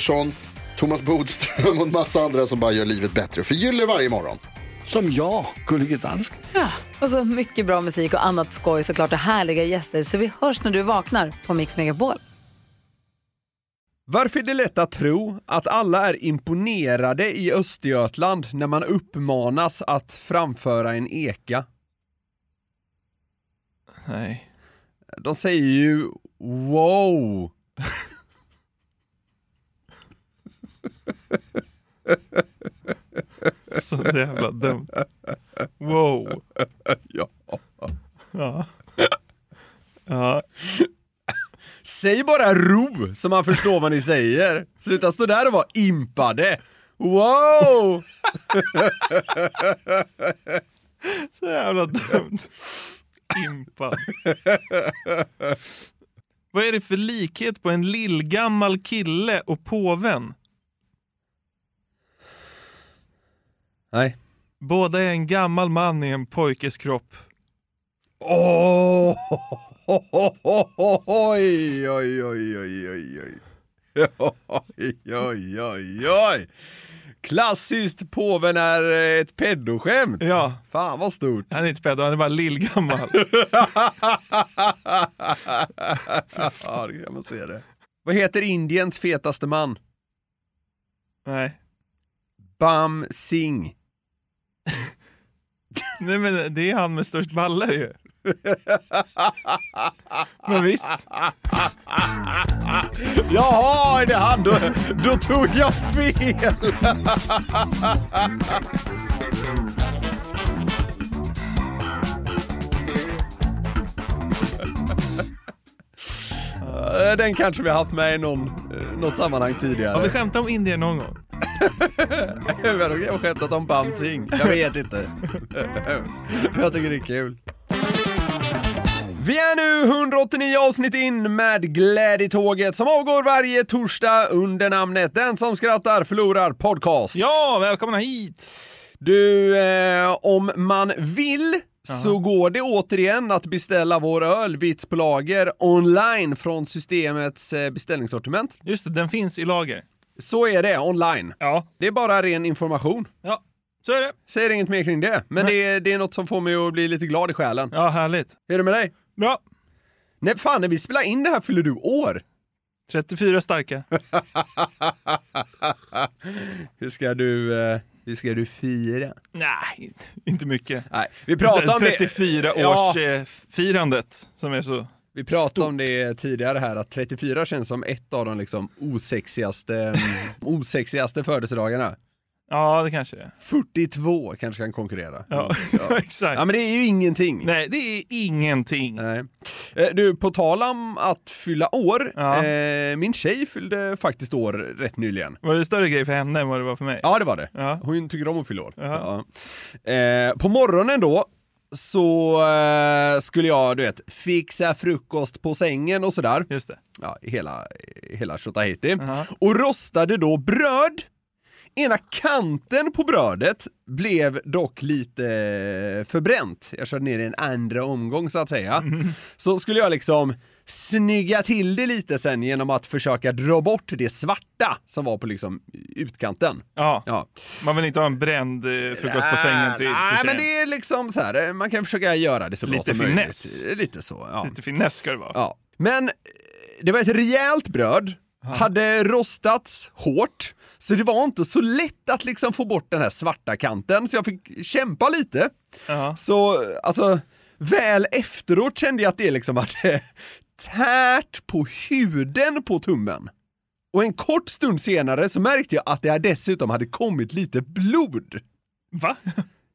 Pettersson, Thomas Bodström och en massa andra som bara gör livet bättre. Förgyller varje morgon. Som jag, Gullige Dansken. Och så mycket bra musik och annat skoj såklart och härliga gäster. Så vi hörs när du vaknar på Mix Megapol. Varför är det lätt att tro att alla är imponerade i Östergötland när man uppmanas att framföra en eka? Nej. De säger ju wow. Så jävla dumt. Wow. Ja. Ja. Ja. Säg bara ro så man förstår vad ni säger. Sluta stå där och vara impade. Wow! Så jävla dumt. Impad. Vad är det för likhet på en lillgammal kille och påven? Nej. Båda är en gammal man i en pojkes kropp. Åh! Oj, oj, oj, oj, oj, oj. Oj, oj, oj, oj. Klassiskt påven är ett pedoskämt. Ja. Fan vad stort. Han är inte pedo, han är bara lillgammal. ja, det kan man se det. Vad heter Indiens fetaste man? Nej. Bam Singh. Nej men det är han med störst balle ju. Men visst. Jaha, är det han? Då, då tog jag fel. Den kanske vi har haft med i någon, eh, något sammanhang tidigare. Har vi skämtat om Indien någon gång? Vi har skämtat om Bam Singh. Jag vet inte. Men jag tycker det är kul. Vi är nu 189 avsnitt in med Glädjetåget som avgår varje torsdag under namnet Den som skrattar förlorar podcast. Ja, välkomna hit! Du, eh, om man vill så går det återigen att beställa vår öl Vits på lager online från systemets eh, beställningssortiment. Just det, den finns i lager. Så är det online. Ja, Det är bara ren information. ja. så är det. Säger inget mer kring det, men det är, det är något som får mig att bli lite glad i själen. Ja, härligt. Är det med dig? Bra. Nej, fan när vi spelar in det här fyller du år. 34 starka. Hur ska du, eh, hur ska du fira? Nej, inte mycket. Nej, vi pratade om det. 34 Ja. eh, som är så... Vi pratade Stort. om det tidigare här, att 34 känns som ett av de liksom osexigaste, mm, osexigaste födelsedagarna. Ja, det kanske det är. 42 kanske kan konkurrera. Ja, exakt. Ja men det är ju ingenting. Nej, det är ingenting. Nej. Eh, Du, på tal om att fylla år, Ja. eh, min tjej fyllde faktiskt år rätt nyligen. Var det större grej för henne än vad det var för mig? Ja det var det. Ja. Hon tycker om att fylla år. Ja. Ja. Eh, på morgonen då så eh, skulle jag, du vet, fixa frukost på sängen och sådär. Just det. Ja, hela, hela tjotahejti. Ja. Och rostade då bröd. Ena kanten på brödet blev dock lite förbränt. Jag körde ner i en andra omgång så att säga. Mm. Så skulle jag liksom snygga till det lite sen genom att försöka dra bort det svarta som var på liksom utkanten. Ja. Ja. Man vill inte ha en bränd eh, frukost på sängen till, Nej, till men det är liksom så här, man kan försöka göra det så bra Lite som finess. möjligt. Lite så, ja. Lite finess ska det vara. ja. Men eh, det var ett rejält bröd hade rostats hårt, så det var inte så lätt att liksom få bort den här svarta kanten, så jag fick kämpa lite. Ja. Så alltså, väl efteråt kände jag att det liksom hade tärt på huden på tummen. Och en kort stund senare så märkte jag att det dessutom hade kommit lite blod. Va?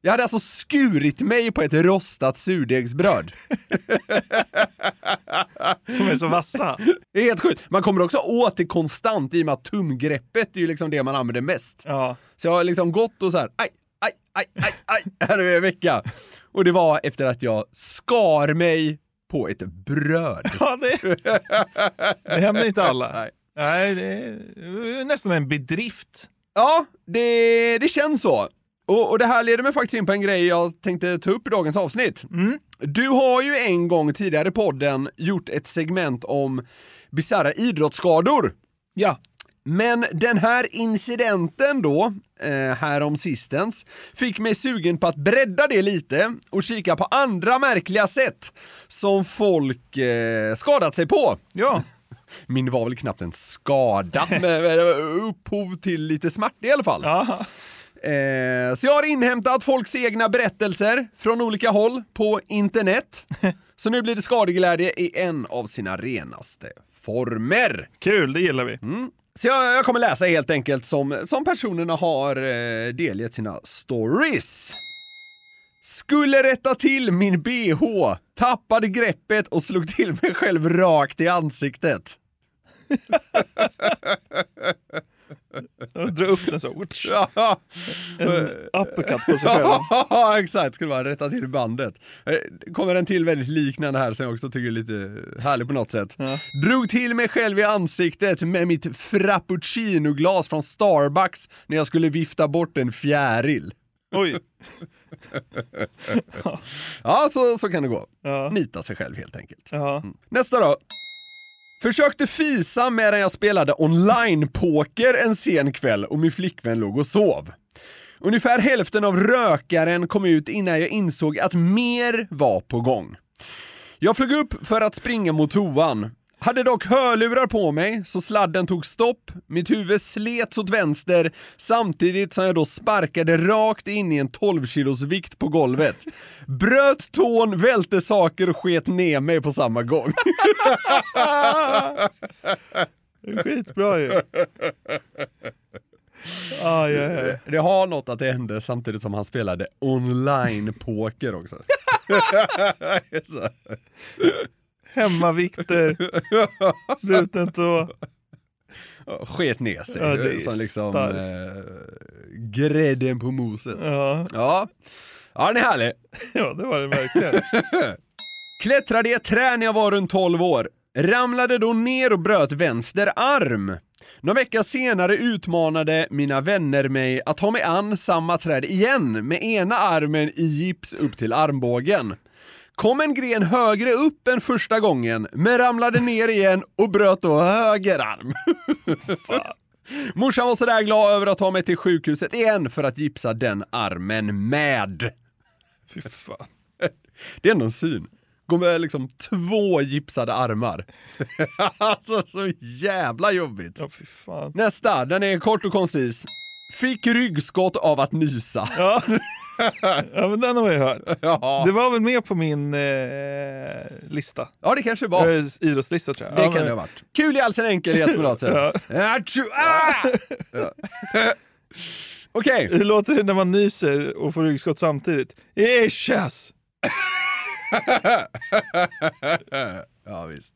Jag hade alltså skurit mig på ett rostat surdegsbröd. Som är så vassa. Det är helt sjukt. Man kommer också åt det konstant i och med att tumgreppet är ju liksom det man använder mest. Ja. Så jag har liksom gått och så här, aj, aj, aj, aj, aj, här är en vecka. Och det var efter att jag skar mig på ett bröd. Ja, det, det händer inte alla. Nej. Nej, det är nästan en bedrift. Ja, det, det känns så. Och, och det här leder mig faktiskt in på en grej jag tänkte ta upp i dagens avsnitt. Du har ju en gång tidigare i podden gjort ett segment om bisarra idrottsskador. Ja. Men den här incidenten då, eh, här om sistens, fick mig sugen på att bredda det lite och kika på andra märkliga sätt som folk eh, skadat sig på. Ja. Min var väl knappt en skada, men var upphov till lite smärta i alla fall. ja. Eh, så jag har inhämtat folks egna berättelser från olika håll på internet. Så nu blir det skadeglädje i en av sina renaste former. Kul, det gillar vi. Så jag, jag kommer läsa helt enkelt som, som personerna har eh, delgett sina stories. Skulle rätta till min bh, tappade greppet och slog till mig själv rakt i ansiktet. Dra upp den så. Ja, En uppercut på sig själv. Ja, exakt. Skulle bara rätta till bandet. Eh, kommer en till väldigt liknande här som jag också tycker är lite härlig på något sätt. Drog till mig själv i ansiktet med mitt frappuccino-glas från Starbucks när jag skulle vifta bort en fjäril. Oj. Ja, så, så kan det gå. Ja. Nita sig själv helt enkelt. Ja. Nästa då. Försökte fisa medan jag spelade online-poker en sen kväll och min flickvän låg och sov. Ungefär hälften av rökaren kom ut innan jag insåg att mer var på gång. Jag flög upp för att springa mot toan. Hade dock hörlurar på mig så sladden tog stopp, mitt huvud slets åt vänster samtidigt som jag då sparkade rakt in i en 12 kilos vikt på golvet. Bröt tån, välte saker och sket ner mig på samma gång. Skitbra ju. Aj, aj, aj. Det har något att det hände samtidigt som han spelade online-poker också. Hemmavikter, bruten tå. Sket ner sig, Ja, det är som liksom eh, grädden på moset. Ja. Ja. ja, den är härlig. ja, det var det verkligen. Klättrade i ett träd när jag var runt 12 år. Ramlade då ner och bröt vänster arm. Några veckor senare utmanade mina vänner mig att ta mig an samma träd igen med ena armen i gips upp till armbågen. Kom en gren högre upp än första gången, men ramlade ner igen och bröt då höger arm. Morsan var sådär glad över att ta mig till sjukhuset igen för att gipsa den armen med. Fy fan. Det är ändå en syn. Går med liksom två gipsade armar. alltså så jävla jobbigt. Ja. Nästa, den är kort och koncis. Fick ryggskott av att nysa. Ja. ja, men den har jag hört. Ja, Det var väl med på min eh, lista. ja det kanske var. Eh, Idrottslista tror jag. Det ja, kan men- det ha varit. Kul i all sin enkelhet på något sätt. Ah! Ja. Okej, Hur låter det när man nyser och får ryggskott samtidigt? Ishas! ja visst.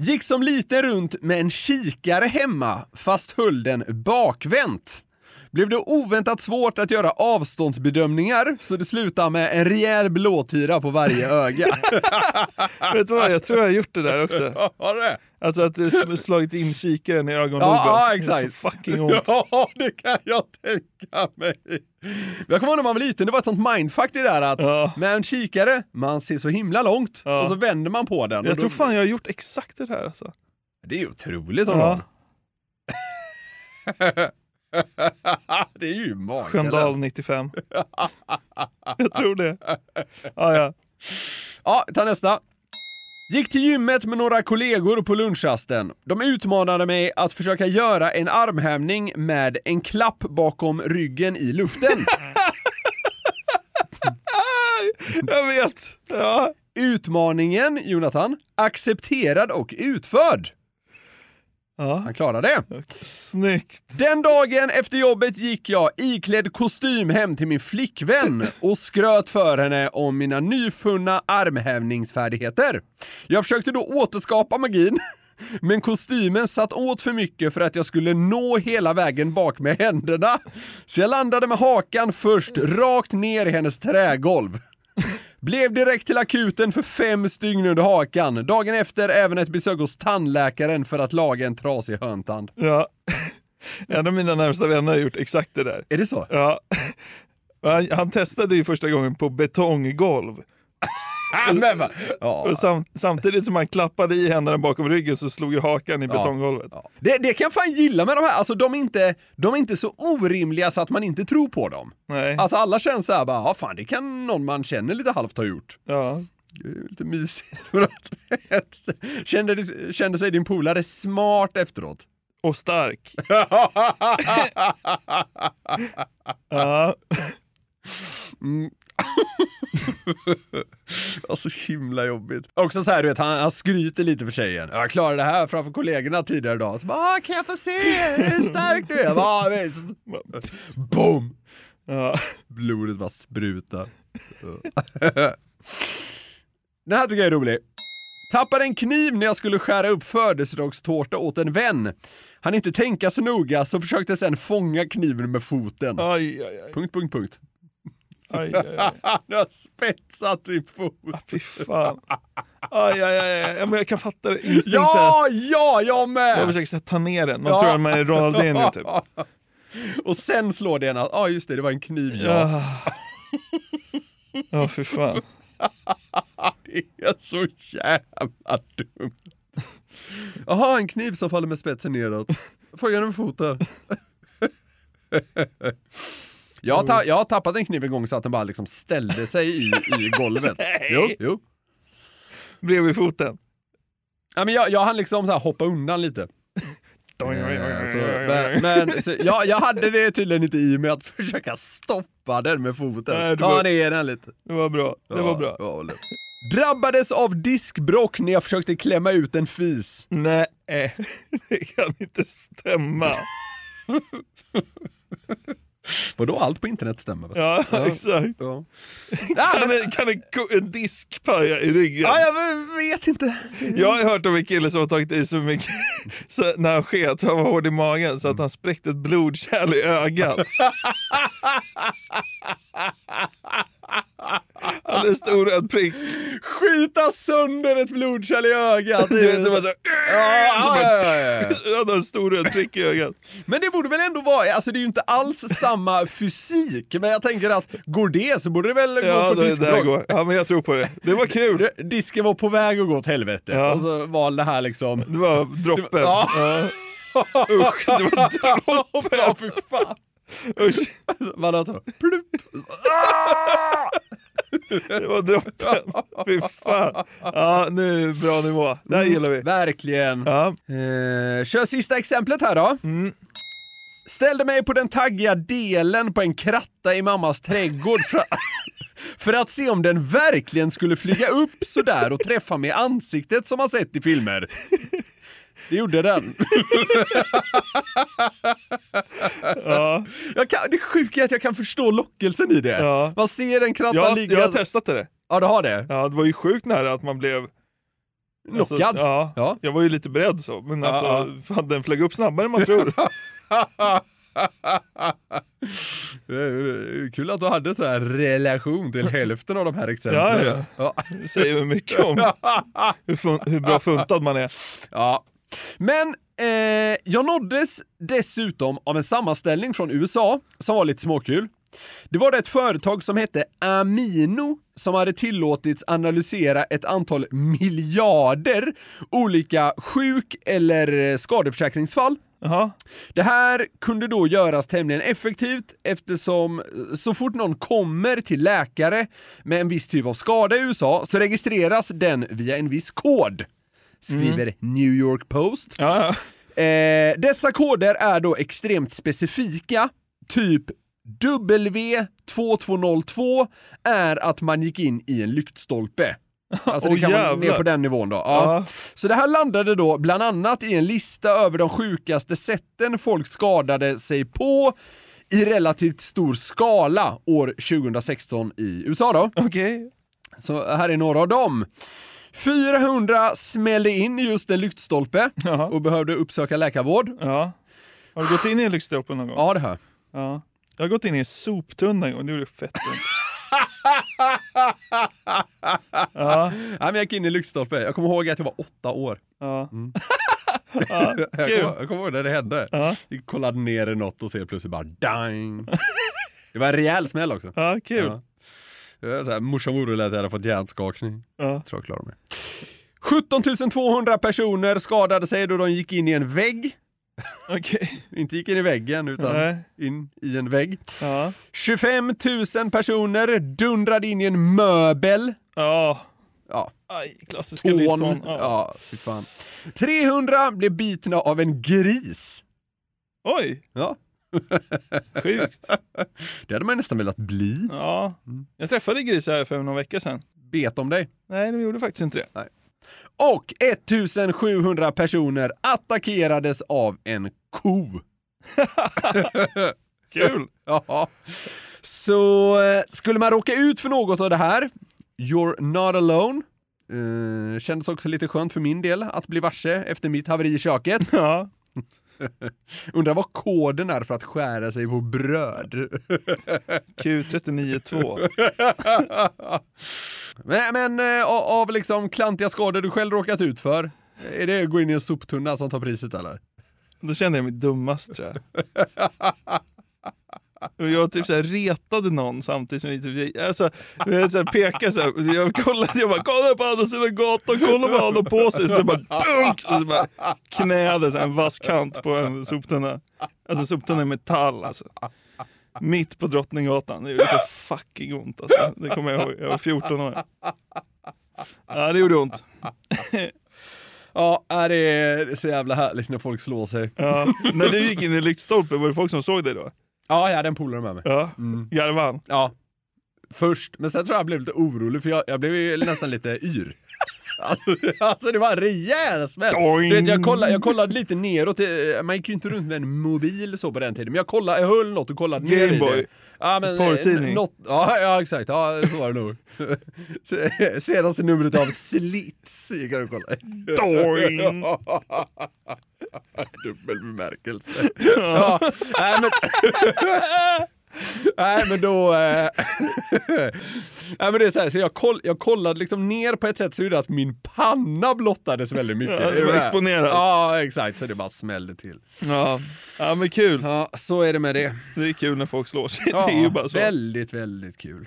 Gick som liten runt med en kikare hemma, fast höll den bakvänt. Blev det oväntat svårt att göra avståndsbedömningar, så det slutade med en rejäl blåtyra på varje öga. Vet du vad, jag tror jag har gjort det där också. Har det? Alltså att sm- slagit in kikaren i ögonloben. Ja, ja, Det är exakt. Så fucking ont. Ja, det kan jag tänka mig. Jag kommer ihåg när man var liten, det var ett sånt mindfuck det där att Ja. med en kikare, man ser så himla långt Ja. och så vänder man på den. Jag då- tror fan jag har gjort exakt det här alltså. Det är ju otroligt Ja. Det är ju makalöst. Sköndal 95. jag tror det. Ja, ja. Ja, ta nästa. Gick till gymmet med några kollegor på lunchrasten. De utmanade mig att försöka göra en armhävning med en klapp bakom ryggen i luften. Jag vet. Ja. Utmaningen, Jonathan, accepterad och utförd. Ja. Han klarade det. Snyggt. Den dagen efter jobbet gick jag iklädd kostym hem till min flickvän och skröt för henne om mina nyfunna armhävningsfärdigheter. Jag försökte då återskapa magin, men kostymen satt åt för mycket för att jag skulle nå hela vägen bak med händerna. Så jag landade med hakan först rakt ner i hennes trägolv. Blev direkt till akuten för fem stygn under hakan. Dagen efter även ett besök hos tandläkaren för att laga en trasig hörntand. Ja. En av mina närmsta vänner har gjort exakt det där. Är det så? Ja. Han, han testade ju första gången på betonggolv. Ja. Sam, samtidigt som han klappade i händerna bakom ryggen så slog ju hakan i betonggolvet. Ja. Det, det kan jag fan gilla med de här, alltså de är, inte, de är inte så orimliga så att man inte tror på dem. Nej. Alltså alla känns såhär bara, ja fan det kan någon man känner lite halvt ha gjort. Ja. Det är lite mysigt. kände, kände sig din polare smart efteråt? Och stark. Ja. Mm. Ja, så himla jobbigt. Också så här, du vet, han, han skryter lite för tjejen. Jag klarade det här framför kollegorna tidigare idag. Så bara, "Ah, kan jag få se hur stark du är? "Ja, visst. Boom! Ja. Blodet bara sprutar. Den här tycker jag är rolig. Tappade en kniv när jag skulle skära upp födelsedagstårta åt en vän. Han inte tänka så noga så försökte sen fånga kniven med foten. Aj, aj, aj. Punkt, punkt, punkt. Aj, aj, aj. Han har spetsat sin fot. Fy fan. Aj, aj, aj. Ja, men jag kan fatta det. Instinkten. Ja, ja, jag med! Jag försöker här ta ner den. Man Ja. tror att man är Ronaldinho typ. Och sen slår det en att, ja ah, just det, det var en kniv ja. Ja. Ja, fy fan. Det är så jävla dumt. Jaha, en kniv som faller med spetsen neråt. Fånga den med foten. Jag har, ta- jag har tappat en kniv en gång så att den bara liksom ställde sig i, i golvet. Jo, jo. Bredvid foten. Ja, men jag, jag hann liksom så här hoppa undan lite. Eh, Så, men men så, jag, jag hade det tydligen inte i mig att försöka stoppa den med foten. Nej, det Ta var- ner den lite. Det var bra. Det var bra. ja, lätt. Drabbades av diskbrock när jag försökte klämma ut en fis. Nej, det kan inte stämma. Vadå, allt på internet stämmer väl? Ja, exakt. Ja. Kan, en, kan en disk paja i ryggen? Ja, jag vet inte. Jag har hört om en kille som har tagit i så mycket så när han sket, han var hård i magen så att han spräckte ett blodkärl i ögat. Han en stor röd prick. Skita sönder ett blodkärl i ögat. Du vet, det var så, Ja, ja. så han hade en stor röd prick i ögat. Men det borde väl ändå vara, alltså det är ju inte alls samma fysik, men jag tänker att går det så borde det väl gå Ja, för det här diskbråck. Ja, men jag tror på det. Det var kul. Det- Disken var på väg att gå åt helvete, Ja. och så var det här liksom... Det var droppen. Ja. Ja. Usch, det var droppen. Ja, fy fan. Usch, Man har så, plupp. det var droppen. Fy fan. Ja, nu är det bra nivå. Det här gillar vi. Verkligen. Ja. Eh, kör sista exemplet här då. Ställde mig på den taggiga delen på en kratta i mammas trädgård för, för att se om den verkligen skulle flyga upp sådär och träffa mig i ansiktet som man sett i filmer. Det gjorde den. Ja. Jag kan, det sjuka är att jag kan förstå lockelsen i det. Ja. Man ser en kratta Jag, ligga... jag har testat det. Ja, du har det? Ja, det var ju sjukt nära att man blev... alltså, Knockad? ja, Ja. jag var ju lite beredd så, men Ja, alltså, fan, den flög upp snabbare än man tror. Kul att du hade så här relation till hälften av de här exemplen. Ja, ja. Det säger mycket om hur, fun- hur bra funtad man är. Ja. Men eh, jag nåddes dessutom av en sammanställning från USA som var lite småkul. Det var det ett företag som hette Amino som hade tillåtits analysera ett antal miljarder olika sjuk eller skadeförsäkringsfall Jaha. Det här kunde då göras tämligen effektivt eftersom eh, så fort någon kommer till läkare med en viss typ av skada i USA så registreras den via en viss kod. Skriver New York Post. Ja, ja. Eh, dessa koder är då extremt specifika, typ W2202 är att man gick in i en lyktstolpe. Alltså det kan vara ner jävlar. på den nivån då. Ja. Ja. Så det här landade då bland annat i en lista över de sjukaste sätten folk skadade sig på i relativt stor skala år 2016 i USA då. Okej. Så här är några av dem. 400 smällde in i just en lyktstolpe Jaha. och behövde uppsöka läkarvård. Ja. Har du gått in i en lyktstolpe någon gång? Ja, det här. Ja. Jag har gått in i en soptunna en gång, det gjorde fett ont. ja. Ja, men jag gick in i lyktstolpe. Jag kommer ihåg att jag var åtta år. Ja. Ja, jag, kommer, jag kommer ihåg när det hände. Ja. Vi kollade ner i något och ser plötsligt bara dang. Det var en rejäl smäll också. ja, kul. Ja. Så här, morsan vore att jag hade fått hjärnskakning. Ja. Tror jag klarar mig. 17 200 personer skadade sig då de gick in i en vägg. Okej. Inte gick in i väggen utan Nej. in i en vägg. Ja. 25 000 personer dundrade in i en möbel. Ja. Ja, Aj, klassiska lifthån. Ja, Ja. fy fan. 300 blev bitna av en gris. Oj, Ja, sjukt. det hade man nästan velat bli. Ja. Jag träffade grisar här för någon vecka sedan. Bet om dig. Nej, de gjorde faktiskt inte det. Och 1700 personer attackerades av en ko. Kul. Ja. Så eh, skulle man råka ut för något av det här, you're not alone. Eh, kändes också lite skönt för min del att bli varse efter mitt haveri i köket. Ja. Undrar vad koden är för att skära sig på bröd. Q392. men men eh, av- liksom klantiga skador du själv råkat ut för, är det att gå in i en soptunna som tar priset eller? Då kände jag mig dummast tror jag. Och jag typ såhär retade någon samtidigt som vi typ, alltså, jag så här pekade såhär, jag kollade, jag bara kolla på andra sidan gatan, kolla vad han har på sig, så bara dunk! Och så bara knäade så här en vass kant på en soptunna. Alltså soptunna i metall alltså. Mitt på Drottninggatan, det gjorde så fucking ont alltså. Det kommer jag ihåg, jag var 14 år. Ja det gjorde ont. Ja, äh, det är så jävla härligt när folk slår sig. Ja. När du gick in i lyktstolpen, var det folk som såg dig då? Ja, jag hade en polare med mig. Ja, garvade han? Ja. Först, men sen tror jag jag blev lite orolig för jag, jag blev ju nästan lite yr. Alltså, alltså det var en rejäl smäll. Du vet, jag, kollade, jag kollade lite neråt, eh, man gick ju inte runt med en mobil så på den tiden, men jag, kollade, jag höll något och kollade ner i Gameboy. det. Ja, men, Porrtidning. eh, något, ja, ja exakt, ja så var det nog. Se- Senaste numret av Slits gick jag och kollade. Dubbel bemärkelse. ja, nej, men... nej men då... Eh... nej men det är så här, så jag, koll, jag kollade liksom ner på ett sätt så gjorde att min panna blottades väldigt mycket. Ja, var du med? exponerad. Ja exakt, så det bara smällde till. Ja. ja, men kul. Ja, så är det med det. Det är kul när folk slår sig. Ja, det är ju bara så. Väldigt, väldigt kul.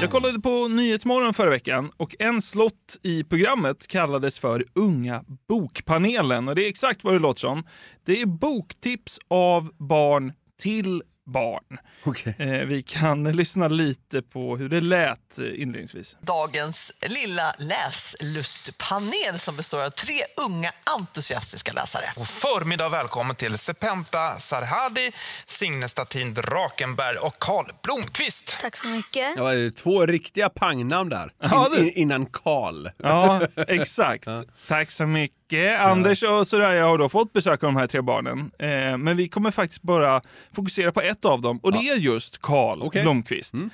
Jag kollade på Nyhetsmorgon förra veckan och en slott i programmet kallades för Unga bokpanelen. Och det är exakt vad det låter som. Det är boktips av barn till barn. Okay. Eh, vi kan lyssna lite på hur det lät inledningsvis. Dagens lilla läslustpanel som består av tre unga entusiastiska läsare. God förmiddag välkommen till Sepenta Sarhadi, Signe Statin Drakenberg och Karl Blomqvist. Tack så mycket. Ja, det är två riktiga pangnamn där. In, in, innan Karl. Ja, exakt. Ja. Tack så mycket. Anders och Soraya har då fått besöka de här tre barnen. Eh, men vi kommer faktiskt bara fokusera på ett av dem och det är just Karl Okej. Blomqvist. Mm.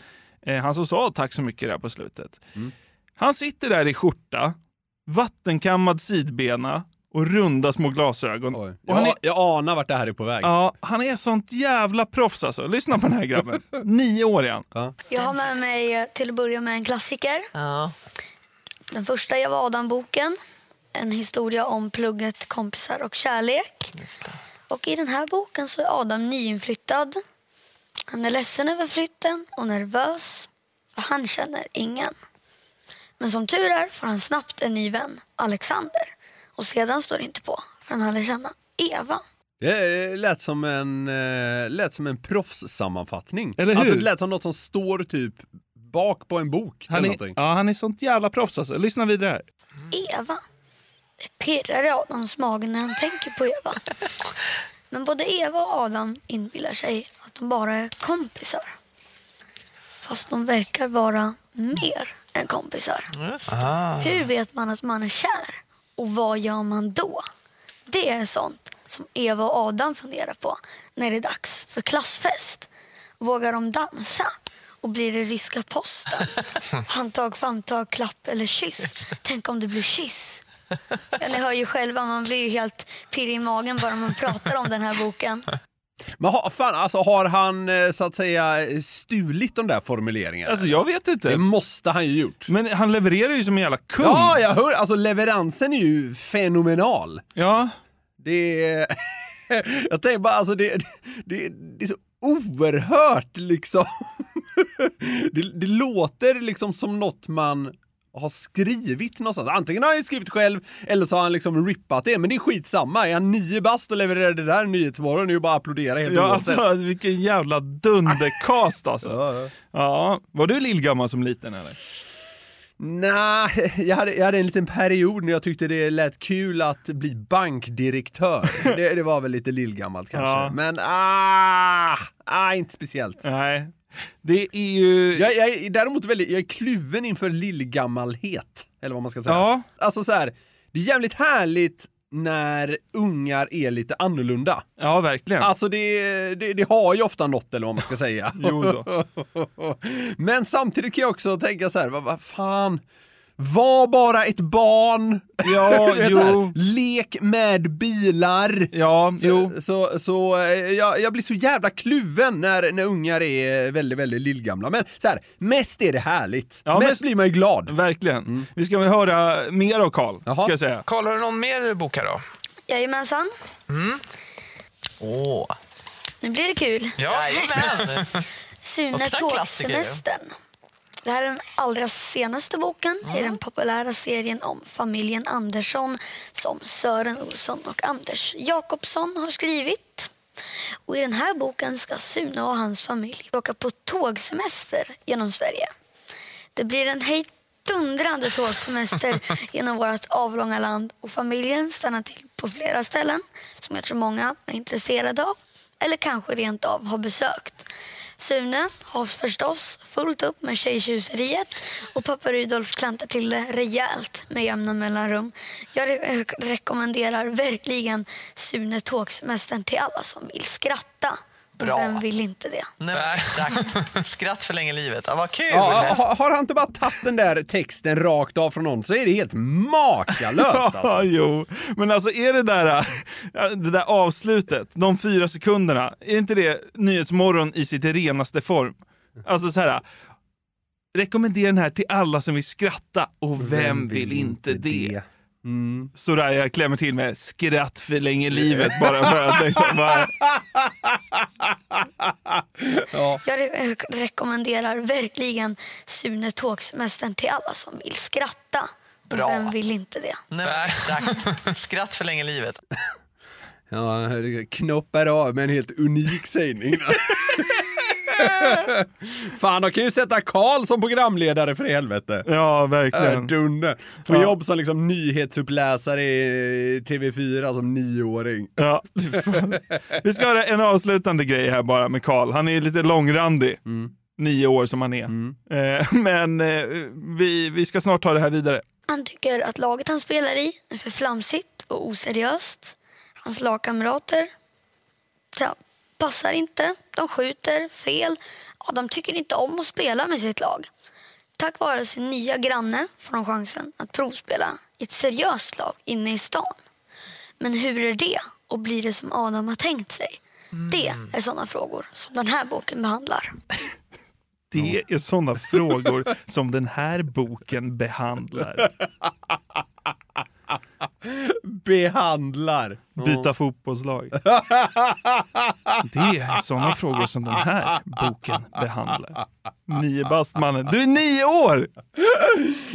Eh, han som sa tack så mycket där på slutet. Han sitter där i skjorta, vattenkammad sidbena och runda små glasögon. Och Jag, han är, jag anar vart det här är på väg. ja, han är sånt jävla proffs alltså. Lyssna på den här grabben. Nio år är han. Jag har med mig eh, till att börja med en klassiker. Den första Adam-boken. En historia om plugget, kompisar och kärlek. Och i den här boken så är Adam nyinflyttad. Han är ledsen över flytten och nervös, för han känner ingen. Men som tur är får han snabbt en ny vän, Alexander. Och sedan står det inte på, för han lära känna Eva. Det lät som en, eh, lät som en proffssammanfattning. Eller hur? Alltså det lät som något som står typ bak på en bok. Han eller är, ja, han är sånt jävla proffs alltså. Lyssna vidare här. Eva. Det pirrar i Adams mage när han tänker på Eva. Men både Eva och Adam inbillar sig att de bara är kompisar. Fast de verkar vara mer än kompisar. Ah. Hur vet man att man är kär? Och vad gör man då? Det är sånt som Eva och Adam funderar på när det är dags för klassfest. Vågar de dansa? Och blir det ryska posten? Handtag, famntag, klapp eller kyss? Tänk om det blir kyss? Ja, ni hör ju själva, man blir ju helt pirrig i magen bara man pratar om den här boken. Men ha, fan, alltså, har han eh, så att säga stulit de där formuleringarna? Alltså jag vet inte. Det måste han ju gjort. Men han levererar ju som en jävla kung. Ja, jag hör, alltså leveransen är ju fenomenal. Ja. Det är... jag tänker bara, alltså det, det, det är så oerhört liksom. det, det låter liksom som något man har skrivit någonstans. Antingen har han ju skrivit själv eller så har han liksom rippat det, men det är skitsamma. Är han nio bast och levererar det där Nyhetsmorgon är det ju bara att applådera helt Ja, oavsett. alltså vilken jävla dundercast alltså. ja, Var du lillgammal som liten eller? Nej, jag hade, jag hade en liten period när jag tyckte det lät kul att bli bankdirektör. det, det var väl lite lillgammalt kanske. Ja. Men ah, ah, inte speciellt. Nej. Det är ju... Jag, jag är däremot väldigt, jag är kluven inför lillgammalhet. Eller vad man ska säga. Ja. Alltså så här, det är jävligt härligt när ungar är lite annorlunda. Ja, verkligen. Alltså det, det, det har ju ofta något eller vad man ska säga. Jo då. Men samtidigt kan jag också tänka så här, vad, vad fan, var bara ett barn. Ja, jo. lek med bilar. Ja, så, jo. Så, så eh, jag, jag blir så jävla kluven när, när ungar är väldigt, väldigt lillgamla. Men så här, mest är det härligt. Ja, mest mest- blir man ju glad. Verkligen. Vi ska väl höra mer av Karl, ska jag säga. Karl, har du någon mer bok här då? Jajamensan, Åh. nu blir det kul. Jajamän. Sune Också en klassiker, ju. Tågsemestern. Det här är den allra senaste boken i Mm. den populära serien om familjen Andersson som Sören Olsson och Anders Jakobsson har skrivit. Och I den här boken ska Sune och hans familj åka på tågsemester genom Sverige. Det blir en hejdundrande tågsemester genom vårt avlånga land och familjen stannar till på flera ställen som jag tror många är intresserade av eller kanske rent av har besökt. Sune har förstås fullt upp med tjejtjuseriet och pappa Rudolf klantar till det rejält med jämna mellanrum. Jag re rekommenderar verkligen Sune Tågsmästaren till alla som vill skratta. Bra. Vem vill inte det? Nej, exakt. Skratt förlänger livet. Ja, vad kul! Ja, har, han inte bara tagit den där texten rakt av från någon så är det helt makalöst Ja, alltså. jo. Men alltså är det där, äh, det där avslutet, de fyra sekunderna, är inte det Nyhetsmorgon i sitt renaste form? Alltså så här. Rekommendera den här till alla som vill skratta och vem, vill, inte det? Mm. Soraya klämmer till med skratt förlänger livet bara för att liksom bara, Jag re rekommenderar verkligen Sune Tågsmästaren till alla som vill skratta. Bra. Vem vill inte det? Nej, exakt. Skratt förlänger livet. Ja, det knoppar av med en helt unik sägning. Fan, de kan ju sätta Karl som programledare för helvete. Ja, verkligen. Äh, Dunne. Få Ja. jobb som liksom nyhetsuppläsare i TV4 som nioåring. Ja, Vi ska höra en avslutande grej här bara med Karl. Han är lite långrandig. Nio år som han är. Eh, men eh, vi, vi ska snart ta det här vidare. Han tycker att laget han spelar i är för flamsigt och oseriöst. Hans lagkamrater ja, passar inte. De skjuter fel. Ja, de tycker inte om att spela med sitt lag. Tack vare sin nya granne får de chansen att provspela i ett seriöst lag inne i stan. Men hur är det och blir det som Adam har tänkt sig? Det är sådana frågor som den här boken behandlar. Det är sådana frågor som den här boken behandlar. Behandlar. Byta fotbollslag. Det är sådana frågor som den här boken behandlar. Nio bast mannen. Du är nio år!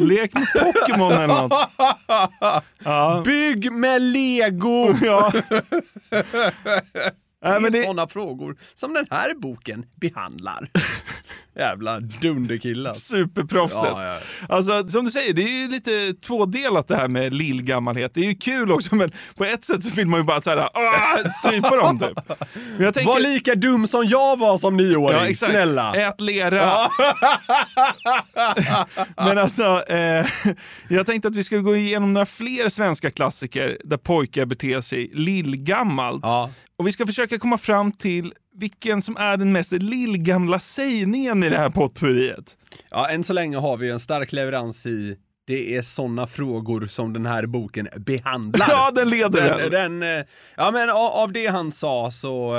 Lek med Pokémon eller något. Ja. Bygg med lego! Ja. Det är sådana frågor som den här boken behandlar. Jävla dunderkillar. Superproffset. Ja, ja. Alltså som du säger, det är ju lite tvådelat det här med lillgammalhet. Det är ju kul också men på ett sätt så vill man ju bara så här, "Åh!" strypa dem typ. Men jag tänker, Var lika dum som jag var som nioåring, Ja, exakt. snälla. Ät lera. Men alltså, eh, jag tänkte att vi skulle gå igenom några fler svenska klassiker där pojkar beter sig lillgammalt. Och vi ska försöka komma fram till vilken som är den mest lillgamla sägningen i det här potpurriet. Ja, än så länge har vi en stark leverans i det är sådana frågor som den här boken behandlar. Ja, den leder den. den. eh, ja, men av, av det han sa så...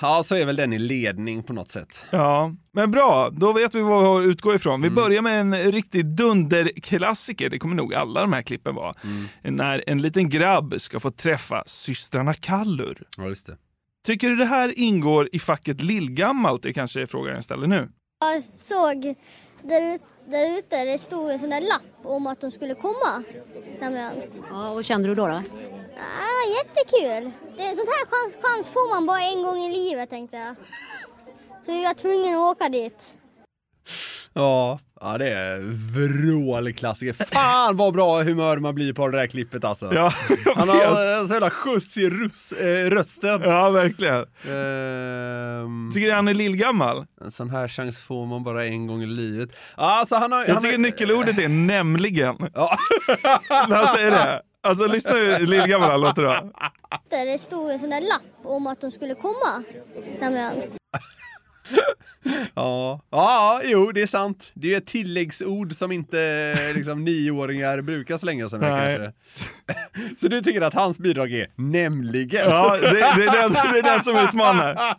Ja, så är väl den i ledning på något sätt. Ja, men bra. Då vet vi vad vi har att utgå ifrån. Vi börjar med en riktig dunderklassiker. Det kommer nog alla de här klippen vara. När en liten grabb ska få träffa systrarna Kallur. Ja, just det. Tycker du det här ingår i facket lillgammalt? Det kanske är frågan jag ställer nu. Jag såg där, ut, där ute, det stod en sån där lapp om att de skulle komma. Nämligen. Ja, vad kände du då? då? Ah, jättekul! Det, sånt här chans, chans får man bara en gång i livet tänkte jag. Så jag var tvungen att åka dit. Ja, ja det är vrålklassiker. Fan vad bra humör man blir på det där klippet alltså. Ja, Han har en så jävla skjuts i rus, eh, rösten. Ja, verkligen. Ehm, Tycker du han är lillgammal? En sån här chans får man bara en gång i livet. Alltså han har, Jag han tycker har, nyckelordet är nämligen. Ja. När han säger det. Alltså lyssna hur lillgammal han låter då. Där det stod en sån där lapp om att de skulle komma. Nämligen. Ja, ja, jo det är sant. Det är ett tilläggsord som inte liksom, nioåringar brukar slänga sig med Nej. kanske. Så du tycker att hans bidrag är nämligen? Ja, det, det, är den, det är den som utmanar.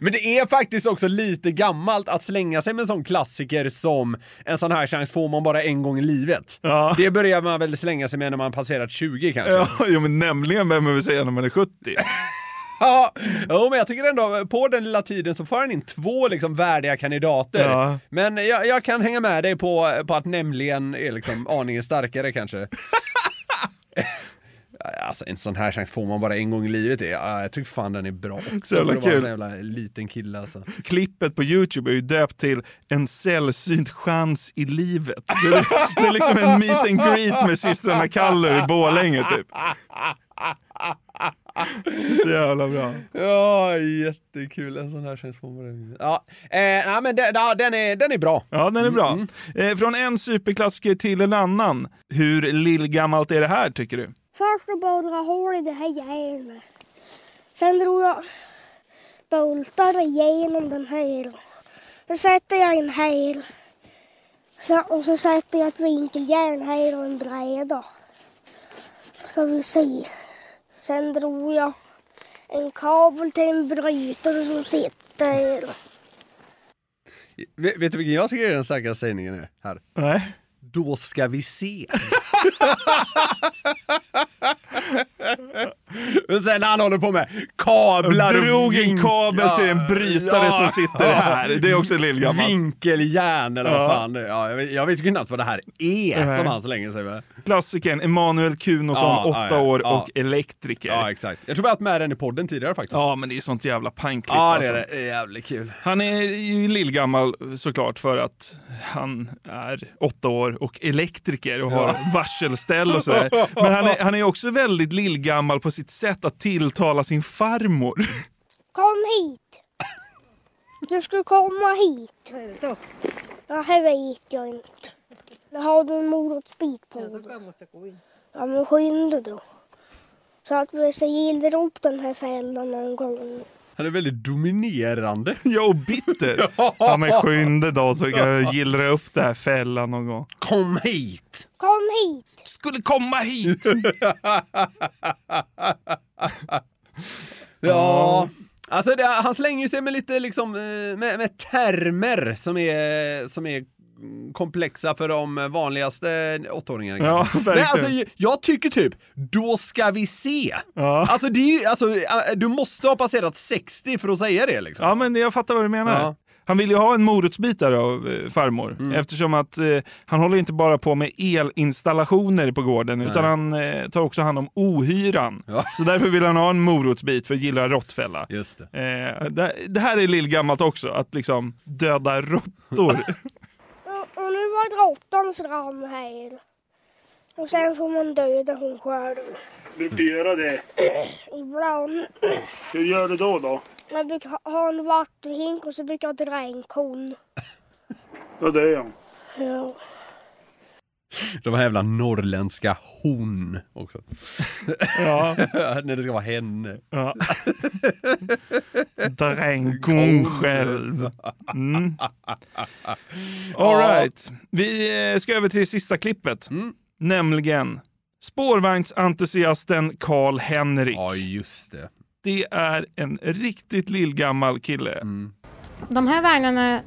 Men det är faktiskt också lite gammalt att slänga sig med en sån klassiker som en sån här chans får man bara en gång i livet. Ja. Det börjar man väl slänga sig med när man passerat 20 kanske. Ja, jo, men nämligen vem vill säga när man är 70? Ja, jo, men jag tycker ändå på den lilla tiden så får han in två liksom värdiga kandidater. Ja. Men jag, jag kan hänga med dig på, på att nämligen är liksom aningen starkare kanske. Alltså en sån här chans får man bara en gång i livet. Ja, jag tycker fan den är bra också. Så jävla för kul. jävla liten kille alltså. Klippet på Youtube är ju döpt till En sällsynt chans i livet. Det är, det är liksom en meet and greet med systrarna Kallur i Borlänge typ. Så jävla bra. Ja, jättekul. En sån här känns på mig. Ja, eh, nej, men den, ja, den, är, den är bra. Ja, den är bra. Mm, Eh, från en superklassiker till en annan. Hur lillgammalt är det här tycker du? Först så bara dra hål i det här järnet. Sen drog jag boltar igenom den här. Sen sätter jag en häl. Så, och så sätter jag ett vinkeljärn här och en bräda. Ska vi se. Sen drog jag en kabel till en brytare som sitter. Vet, vet du vilken jag tycker är den starkaste sägningen är här? Nej. Då ska vi se. Och sen han håller på med kablar Jag drog en kabel till en brytare Ja. som sitter här. Det är också lillgammalt. Vinkeljärn eller Ja. vad fan det är. Ja, jag, vet, jag vet ju knappt vad det här är Nej. som han slänger sig med. Klassikern Emanuel Kunosson, åtta år och elektriker. Ja, exakt. Jag tror vi har haft med den i podden tidigare faktiskt. Ja, men det är sånt jävla pangklipp Ja, det är alltså. det. Det är jävligt kul. Han är ju lillgammal såklart för att han är åtta år och elektriker och har varselställ och sådär. Men han är, han är också väldigt lillgammal på sitt sitt sätt att tilltala sin farmor. Kom hit! Du ska komma hit. Ja, här vet jag inte. Där har du en morotsbit på dig. Ja, men skynda då. Så att vi så upp den här fällan en gång. Han är väldigt dominerande. Ja, och bitter. Ja, men skynda då så kan jag gillra upp det här fällan någon gång. Kom hit! Kom hit! Skulle komma hit! Ja, alltså det, han slänger sig med lite liksom, eh, med, med termer som är, som är komplexa för de vanligaste åttaåringarna. Ja, verkligen. alltså, jag tycker typ, då ska vi se. Ja. Alltså, det är ju, alltså, eh, du måste ha passerat 60 för att säga det liksom. Ja, men jag fattar vad du menar. Ja. Han vill ju ha en morotsbit där av eh, farmor. Mm. Eftersom att eh, han håller inte bara på med elinstallationer på gården utan Nej. han eh, tar också hand om ohyran. Ja. Så därför vill han ha en morotsbit för att gilla råttfälla. Just det. Eh, det. Det här är lillgammalt också, att liksom döda råttor. Och, nu var råttan fram här. Och sen får man döda hon själv. Vill du göra det? Ibland. Hur gör du då då? Man brukar ha- en vattenhink och så brukar jag kon. Ja, det är jag. Ja. De här jävla norrländska hon också. Ja. När det ska vara henne. Ja. Dränkon själv. Mm. All right. Vi eh, ska över till sista klippet. Nämligen spårvagnsentusiasten Karl-Henrik. Ja, just det. Det är en riktigt lillgammal kille. De här vagnarna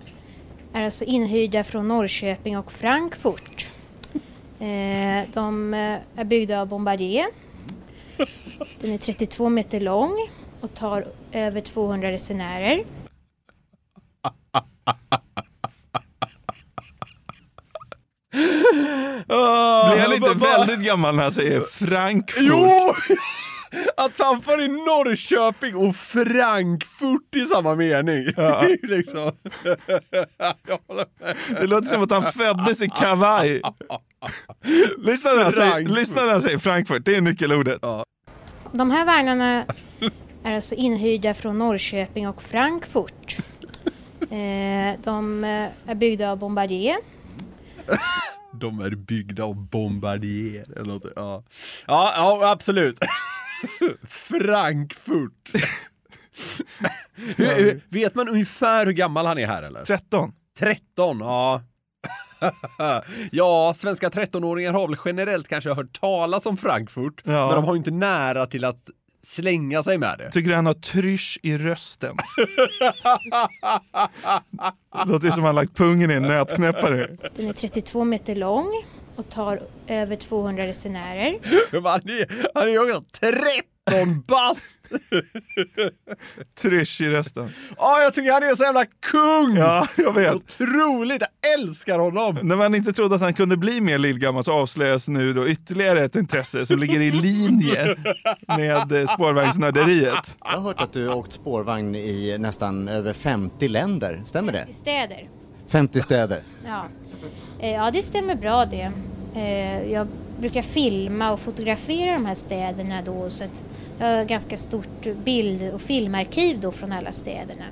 är alltså inhyrda från Norrköping och Frankfurt. Eh, De eh, är byggda av Bombardier. Den är 32 meter lång och tar över 200 resenärer. Blir han inte väldigt gammal när han säger Frankfurt? Jo! Att han får i Norrköping och Frankfurt i samma mening. Ja. liksom. Det låter som att han föddes i kavaj. Lyssna när han säger, Frankfurt. lyssna när han säger Frankfurt, det är nyckelordet. De här vagnarna är alltså inhyrda från Norrköping och Frankfurt. Eh, De eh, är byggda av Bombardier. De är byggda av Bombardier eller något. Ja, ja, ja absolut. Frankfurt. Hur- Vet man ungefär hur gammal han är här eller? 13. 13, ja. ja, svenska 13-åringar har väl generellt kanske hört talas om Frankfurt, Ja. men de har ju inte nära till att slänga sig med det. Tycker du han har trysch i rösten? Det låter som han lagt pungen i en nötknäppare. Den är 32 meter lång och tar över 200 resenärer. Han är, han är ju också 13 bast! Trysch i rösten. Ja, jag tycker han är så jävla kung! Ja, jag vet. Otroligt, jag älskar honom! När man inte trodde att han kunde bli mer lillgammal så avslöjas nu då ytterligare ett intresse som ligger i linje med eh, spårvagnsnörderiet. Jag har hört att du har åkt spårvagn i nästan över 50 länder, stämmer det? I städer. 50 städer. Ja. Eh, ja, det stämmer bra det. Eh, jag brukar filma och fotografera de här städerna då så att jag har ganska stort bild och filmarkiv då från alla städerna.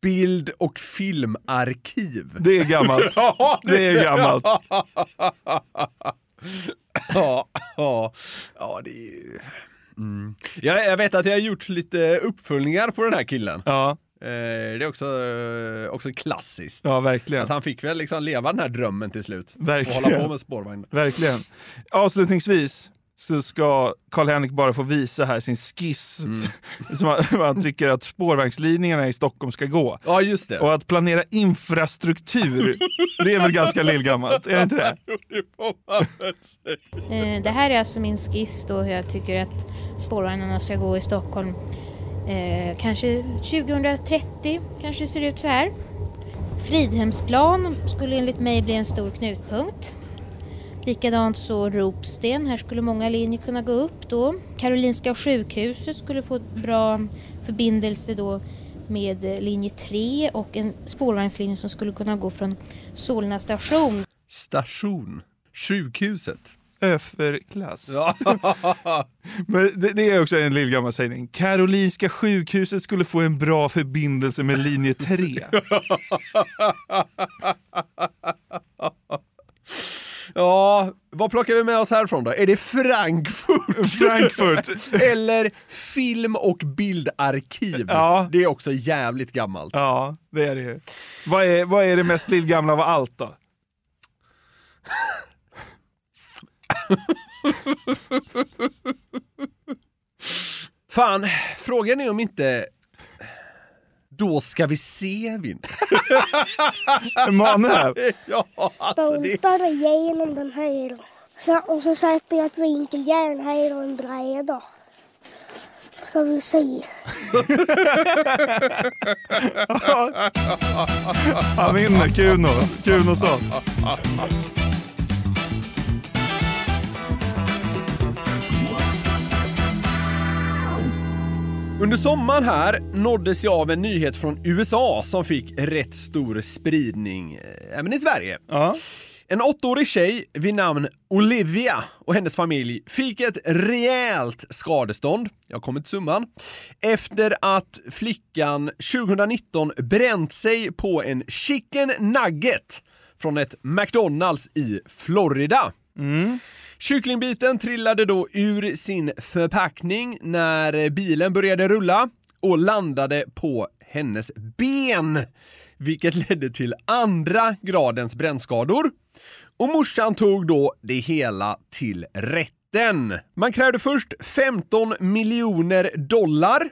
Bild och filmarkiv. Det är gammalt. Det är gammalt. ja, ja, ja, det är. Mm. Jag, jag vet att jag har gjort lite uppföljningar på den här killen. Ja. Eh, det är också, eh, också klassiskt. Ja, verkligen. Att han fick väl liksom leva den här drömmen till slut. Verkligen. Och hålla på med spårvagn. Verkligen. Avslutningsvis så ska Karl-Henrik bara få visa här sin skiss Mm. som han, han tycker att spårvagnslinjerna i Stockholm ska gå. Ja, just det. Och att planera infrastruktur, det är väl ganska lillgammalt? Är det inte det? Eh, Det här är alltså min skiss då hur jag tycker att spårvagnarna ska gå i Stockholm. Eh, kanske 2030 kanske ser ut så här. Fridhemsplan skulle enligt mig bli en stor knutpunkt. Likadant så Ropsten, här skulle många linjer kunna gå upp då. Karolinska sjukhuset skulle få bra förbindelse då med eh, linje 3 och en spårvagnslinje som skulle kunna gå från Solna station. Station. Sjukhuset. Överklass. Ja. Men det, det är också en lillgammal sägning. Karolinska sjukhuset skulle få en bra förbindelse med linje 3. Ja, vad plockar vi med oss härifrån då? Är det Frankfurt? Frankfurt. Eller film och bildarkiv? Ja. Det är också jävligt gammalt. Ja, det är det ju. Vad är, vad är det mest lillgamla av allt då? Fan, frågan är om inte Då ska vi se vinner. Emanuel. ja, alltså det... Bultar igenom den här. Så, och så sätter jag ett vinkeljärn här och en bräda. Ska vi se. Han vinner, Kuno. Kunosson. Under sommaren här nåddes jag av en nyhet från USA som fick rätt stor spridning eh, även i Sverige. En åttaårig tjej vid namn Olivia och hennes familj fick ett rejält skadestånd, jag kommer till summan, efter att flickan 2019 bränt sig på en chicken nugget från ett McDonalds i Florida. Kycklingbiten trillade då ur sin förpackning när bilen började rulla och landade på hennes ben, vilket ledde till andra gradens brännskador. Och morsan tog då det hela till rätten. Man krävde först 15 miljoner dollar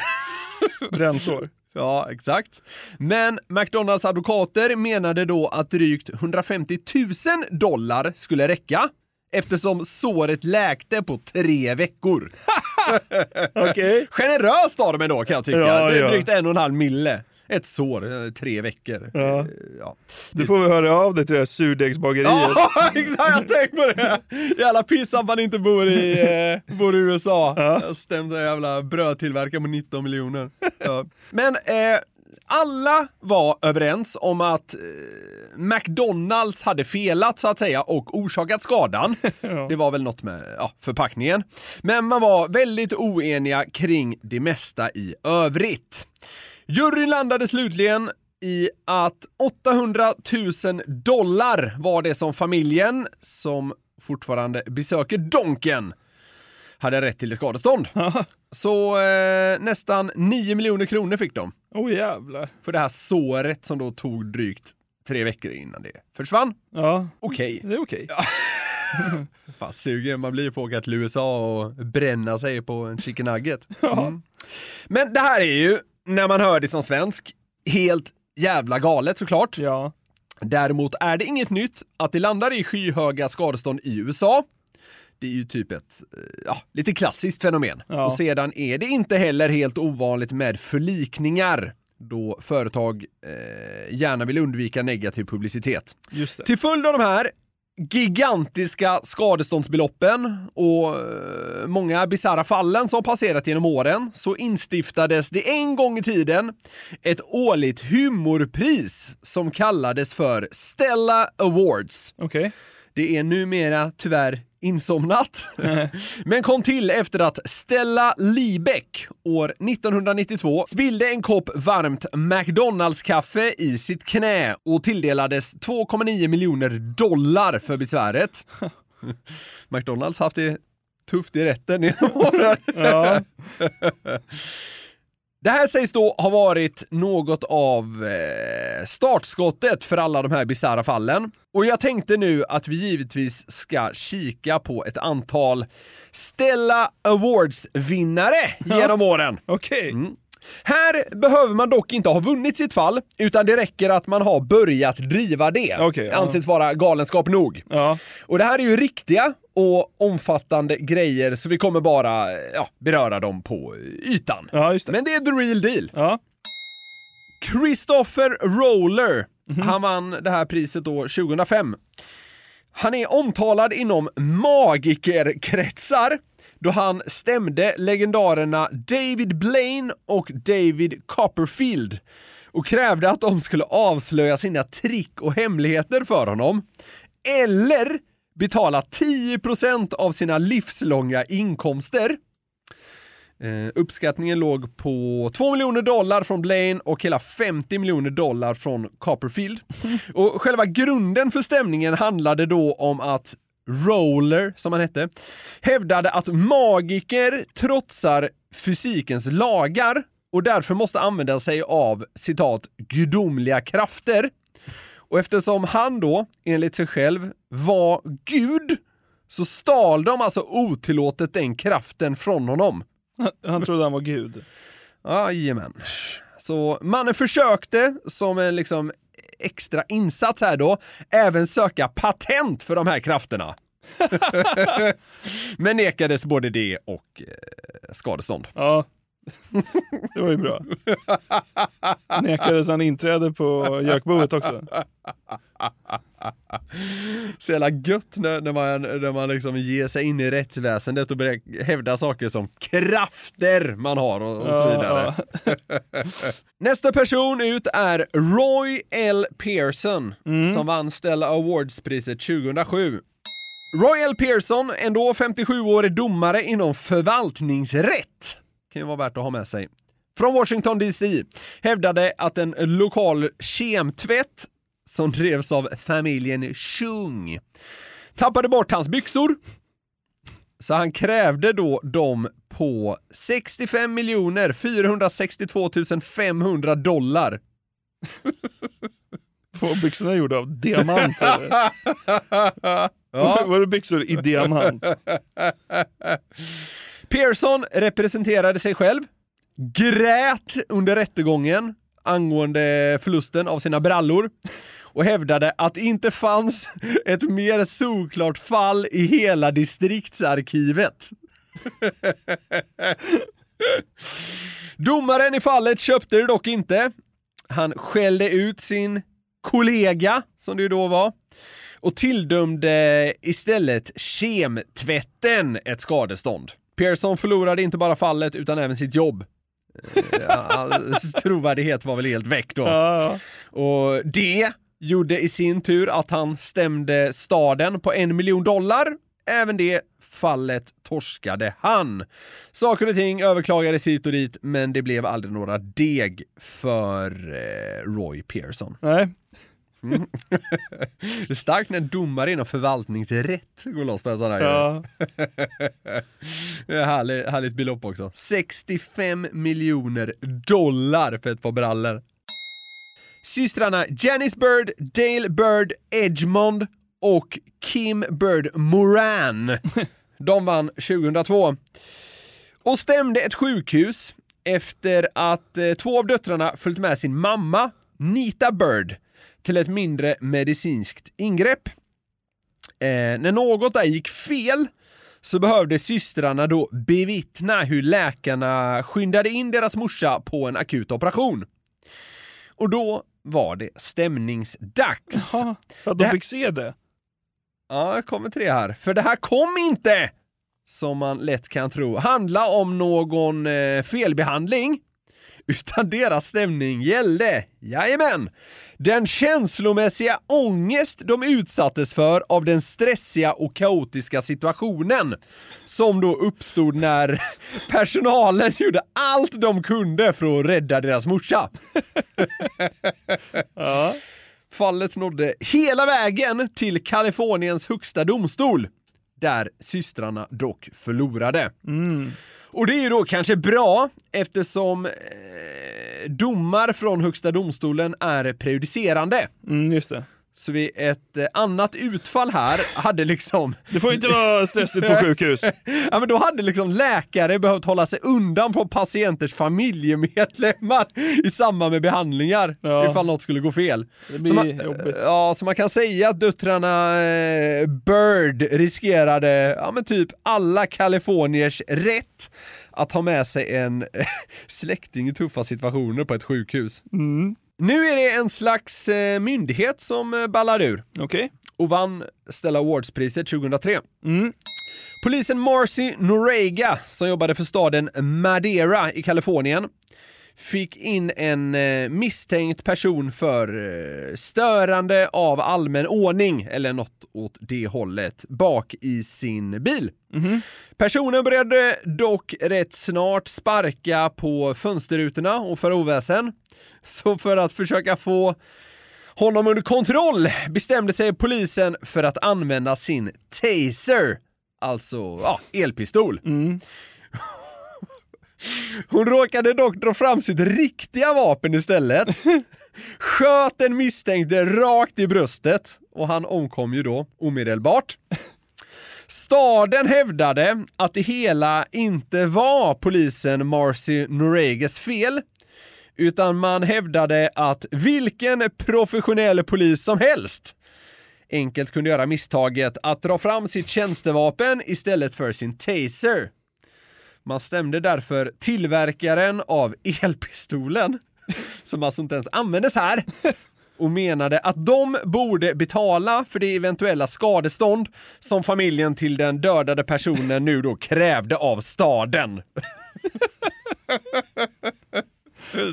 Brännsår. Ja, exakt. Men McDonalds advokater menade då att drygt 150 000 dollar skulle räcka eftersom såret läkte på tre veckor. Okej. Generöst av dem ändå kan jag tycka. Ja, det är ja. drygt en och en halv mille. Ett sår, eh, tre veckor. Ja. Eh, ja. Du får väl höra av dig till det här surdegsbageriet. Ja, exakt! Jag tänkte på det! Jävla piss att man inte bor i, eh, bor i USA. Jag stämde jävla brödtillverkare på 19 miljoner. Ja. Men eh, alla var överens om att eh, McDonalds hade felat så att säga och orsakat skadan. Det var väl något med ja, förpackningen. Men man var väldigt oeniga kring det mesta i övrigt. Juryn landade slutligen i att 800 000 dollar var det som familjen, som fortfarande besöker Donken, hade rätt till skadestånd. Så eh, nästan 9 miljoner kronor fick de. Åh oh, jävlar. För det här såret som då tog drygt tre veckor innan det försvann. Ja. Okej. Det är okej. Fan sugen man blir på att åka till USA och bränna sig på en chicken nugget. Mm. Men det här är ju, när man hör det som svensk, helt jävla galet såklart. Ja. Däremot är det inget nytt att det landar i skyhöga skadestånd i USA. Det är ju typ ett eh, ja, lite klassiskt fenomen. Ja. Och sedan är det inte heller helt ovanligt med förlikningar då företag eh, gärna vill undvika negativ publicitet. Till följd av de här gigantiska skadeståndsbeloppen och eh, många bisarra fallen som passerat genom åren så instiftades det en gång i tiden ett årligt humorpris som kallades för Stella Awards. Okej. Det är numera tyvärr insomnat, men kom till efter att Stella Liebeck år 1992 spillde en kopp varmt McDonalds-kaffe i sitt knä och tilldelades 2,9 miljoner dollar för besväret. McDonalds haft det tufft i rätten genom åren. Ja. Det här sägs då ha varit något av eh, startskottet för alla de här bisarra fallen. Och jag tänkte nu att vi givetvis ska kika på ett antal Stella Awards-vinnare genom åren. Okej. Mm. Här behöver man dock inte ha vunnit sitt fall, utan det räcker att man har börjat driva det. Okej, ja. Anses vara galenskap nog. Ja. Och det här är ju riktiga och omfattande grejer, så vi kommer bara ja, beröra dem på ytan. Ja, det. Men det är the real deal. Ja. Christopher Roller, Mhm. han vann det här priset då 2005. Han är omtalad inom magikerkretsar då han stämde legendarerna David Blaine och David Copperfield och krävde att de skulle avslöja sina trick och hemligheter för honom. Eller betala 10% av sina livslånga inkomster. Eh, uppskattningen låg på 2 miljoner dollar från Blaine och hela 50 miljoner dollar från Copperfield. Och själva grunden för stämningen handlade då om att Roller, som han hette, hävdade att magiker trotsar fysikens lagar och därför måste använda sig av citat gudomliga krafter. Och eftersom han då, enligt sig själv, var Gud så stal de alltså otillåtet den kraften från honom. Han trodde han var gud. Jajamän. Så mannen försökte, som en liksom extra insats här då, även söka patent för de här krafterna. Men nekades både det och eh, skadestånd. Ja, det var ju bra. Nekades han inträde på Jökboet också? Så jävla gött när, när man, när man liksom ger sig in i rättsväsendet och börjar hävda saker som krafter man har och, och så Ja, vidare. Nästa person ut är Roy L. Pearson som vann Stella Awards-priset 2007. Roy L. Pearson, ändå 57-årig domare inom förvaltningsrätt, kan ju vara värt att ha med sig. Från Washington DC hävdade att en lokal kemtvätt som drevs av familjen Chung tappade bort hans byxor. Så han krävde då dem på 65 462 500 dollar. Var byxorna gjorda av diamant? Ja. Var det byxor i diamant? Pearson representerade sig själv, grät under rättegången angående förlusten av sina brallor och hävdade att det inte fanns ett mer solklart fall i hela distriktsarkivet. Domaren i fallet köpte det dock inte. Han skällde ut sin kollega, som det ju då var, och tilldömde istället kemtvätten ett skadestånd. Pearson förlorade inte bara fallet utan även sitt jobb. Eh, Hans trovärdighet var väl helt väck då. Ja, Och det gjorde i sin tur att han stämde staden på en miljon dollar. Även det fallet torskade han. Saker och ting överklagades hit och dit, men det blev aldrig några deg för eh, Roy Pearson. Nej. Mm. det är starkt när en domare inom förvaltningsrätt går loss på en sån här Ja. Det är härligt, härligt belopp också. 65 miljoner dollar för ett par brallor. Systrarna Janice Bird, Dale Bird Edgemond och Kim Bird Moran. De vann 2002. Och stämde ett sjukhus efter att eh, två av döttrarna följt med sin mamma, Nita Bird, till ett mindre medicinskt ingrepp. Eh, när något där gick fel så behövde systrarna då bevittna hur läkarna skyndade in deras morsa på en akut operation. Och då var det stämningsdags. Jaha, att de här- fick se det? Ja, jag kommer till det här. För det här kom inte, som man lätt kan tro, handla om någon eh, felbehandling. Utan deras stämning gällde, jajamän, den känslomässiga ångest de utsattes för av den stressiga och kaotiska situationen som då uppstod när personalen gjorde allt de kunde för att rädda deras morsa. Fallet nådde hela vägen till Kaliforniens högsta domstol, där systrarna dock förlorade. Och det är ju då kanske bra eftersom eh, domar från högsta domstolen är prejudicerande. Mm, just det. Så vid ett eh, annat utfall här hade liksom... Det får inte vara stressigt på sjukhus. ja men då hade liksom läkare behövt hålla sig undan från patienters familjemedlemmar i samband med behandlingar Ja. ifall något skulle gå fel. Det blir så man, jobbigt. Ja, så man kan säga att döttrarna eh, Bird riskerade, ja men typ alla Kaliforniers rätt att ha med sig en släkting i tuffa situationer på ett sjukhus. Nu är det en slags eh, myndighet som eh, ballar ur. Okej. Och vann Stella Awards-priset 2003. Polisen Marcy Norega, som jobbade för staden Madera i Kalifornien, fick in en eh, misstänkt person för eh, störande av allmän ordning, eller något åt det hållet, bak i sin bil. Personen började dock rätt snart sparka på fönsterrutorna och för oväsen. Så för att försöka få honom under kontroll bestämde sig polisen för att använda sin taser, alltså ja, elpistol. Hon råkade dock dra fram sitt riktiga vapen istället. Sköt den misstänkte rakt i bröstet och han omkom ju då omedelbart. Staden hävdade att det hela inte var polisen Marcy Noregas fel, utan man hävdade att vilken professionell polis som helst enkelt kunde göra misstaget att dra fram sitt tjänstevapen istället för sin taser. Man stämde därför tillverkaren av elpistolen, som alltså inte ens användes här, och menade att de borde betala för det eventuella skadestånd som familjen till den dödade personen nu då krävde av staden.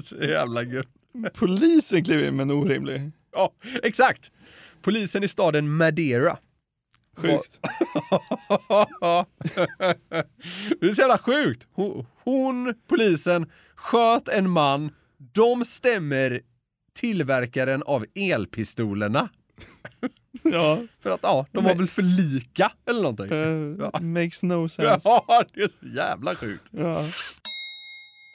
Så jävla gött. Polisen klev in med en orimlig. Ja, exakt. Polisen i staden Madeira. Sjukt. det är så jävla sjukt. Hon, hon, polisen, sköt en man. De stämmer tillverkaren av elpistolerna. Ja. För att ja, de var väl för lika eller någonting. ja. Makes no sense. Ja, det är så jävla sjukt. Ja.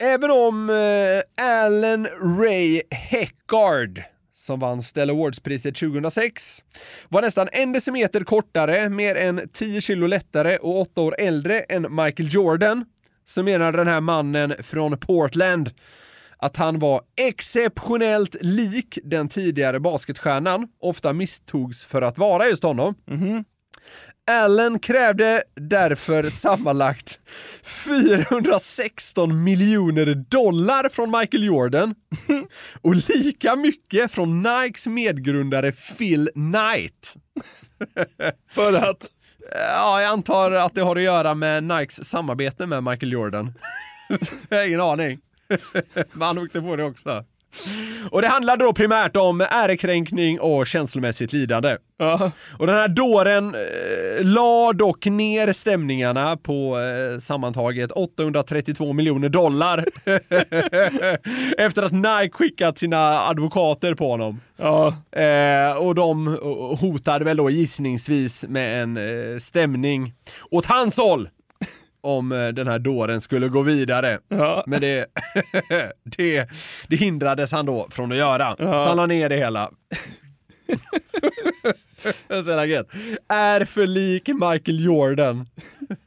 Även om eh, Alan Ray Heckard som vann Stella Awards-priset 2006, var nästan en decimeter kortare, mer än 10 kilo lättare och åtta år äldre än Michael Jordan, så menar den här mannen från Portland att han var exceptionellt lik den tidigare basketstjärnan, ofta misstogs för att vara just honom. Mhm. Allen krävde därför sammanlagt 416 miljoner dollar från Michael Jordan och lika mycket från Nikes medgrundare Phil Knight. För att? Ja, jag antar att det har att göra med Nikes samarbete med Michael Jordan. jag har ingen aning. Men han åkte på det också. Och det handlar då primärt om ärekränkning och känslomässigt lidande. Och den här dåren eh, la dock ner stämningarna på eh, sammantaget 832 miljoner dollar. Efter att Nike skickat sina advokater på honom. Eh, och de hotade väl då gissningsvis med en eh, stämning åt hans håll om eh, den här dåren skulle gå vidare. Men det, det, det hindrades han då från att göra. Ja. Så han la ner det hela. Är för lik Michael Jordan.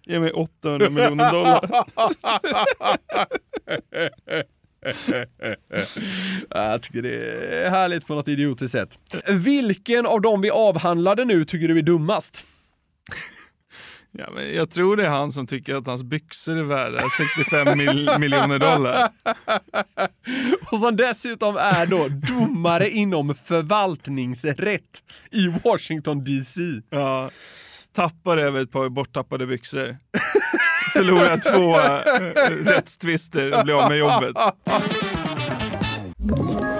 Ge mig 800 miljoner dollar. Jag tycker det är härligt på något idiotiskt sätt. Vilken av dem vi avhandlade nu tycker du är dummast? Ja, men jag tror det är han som tycker att hans byxor är värda 65 mil miljoner dollar. Och som dessutom är då domare inom förvaltningsrätt i Washington DC. Ja, tappar över ett par borttappade byxor. förlorar två äh, rättstvister och blir av med jobbet.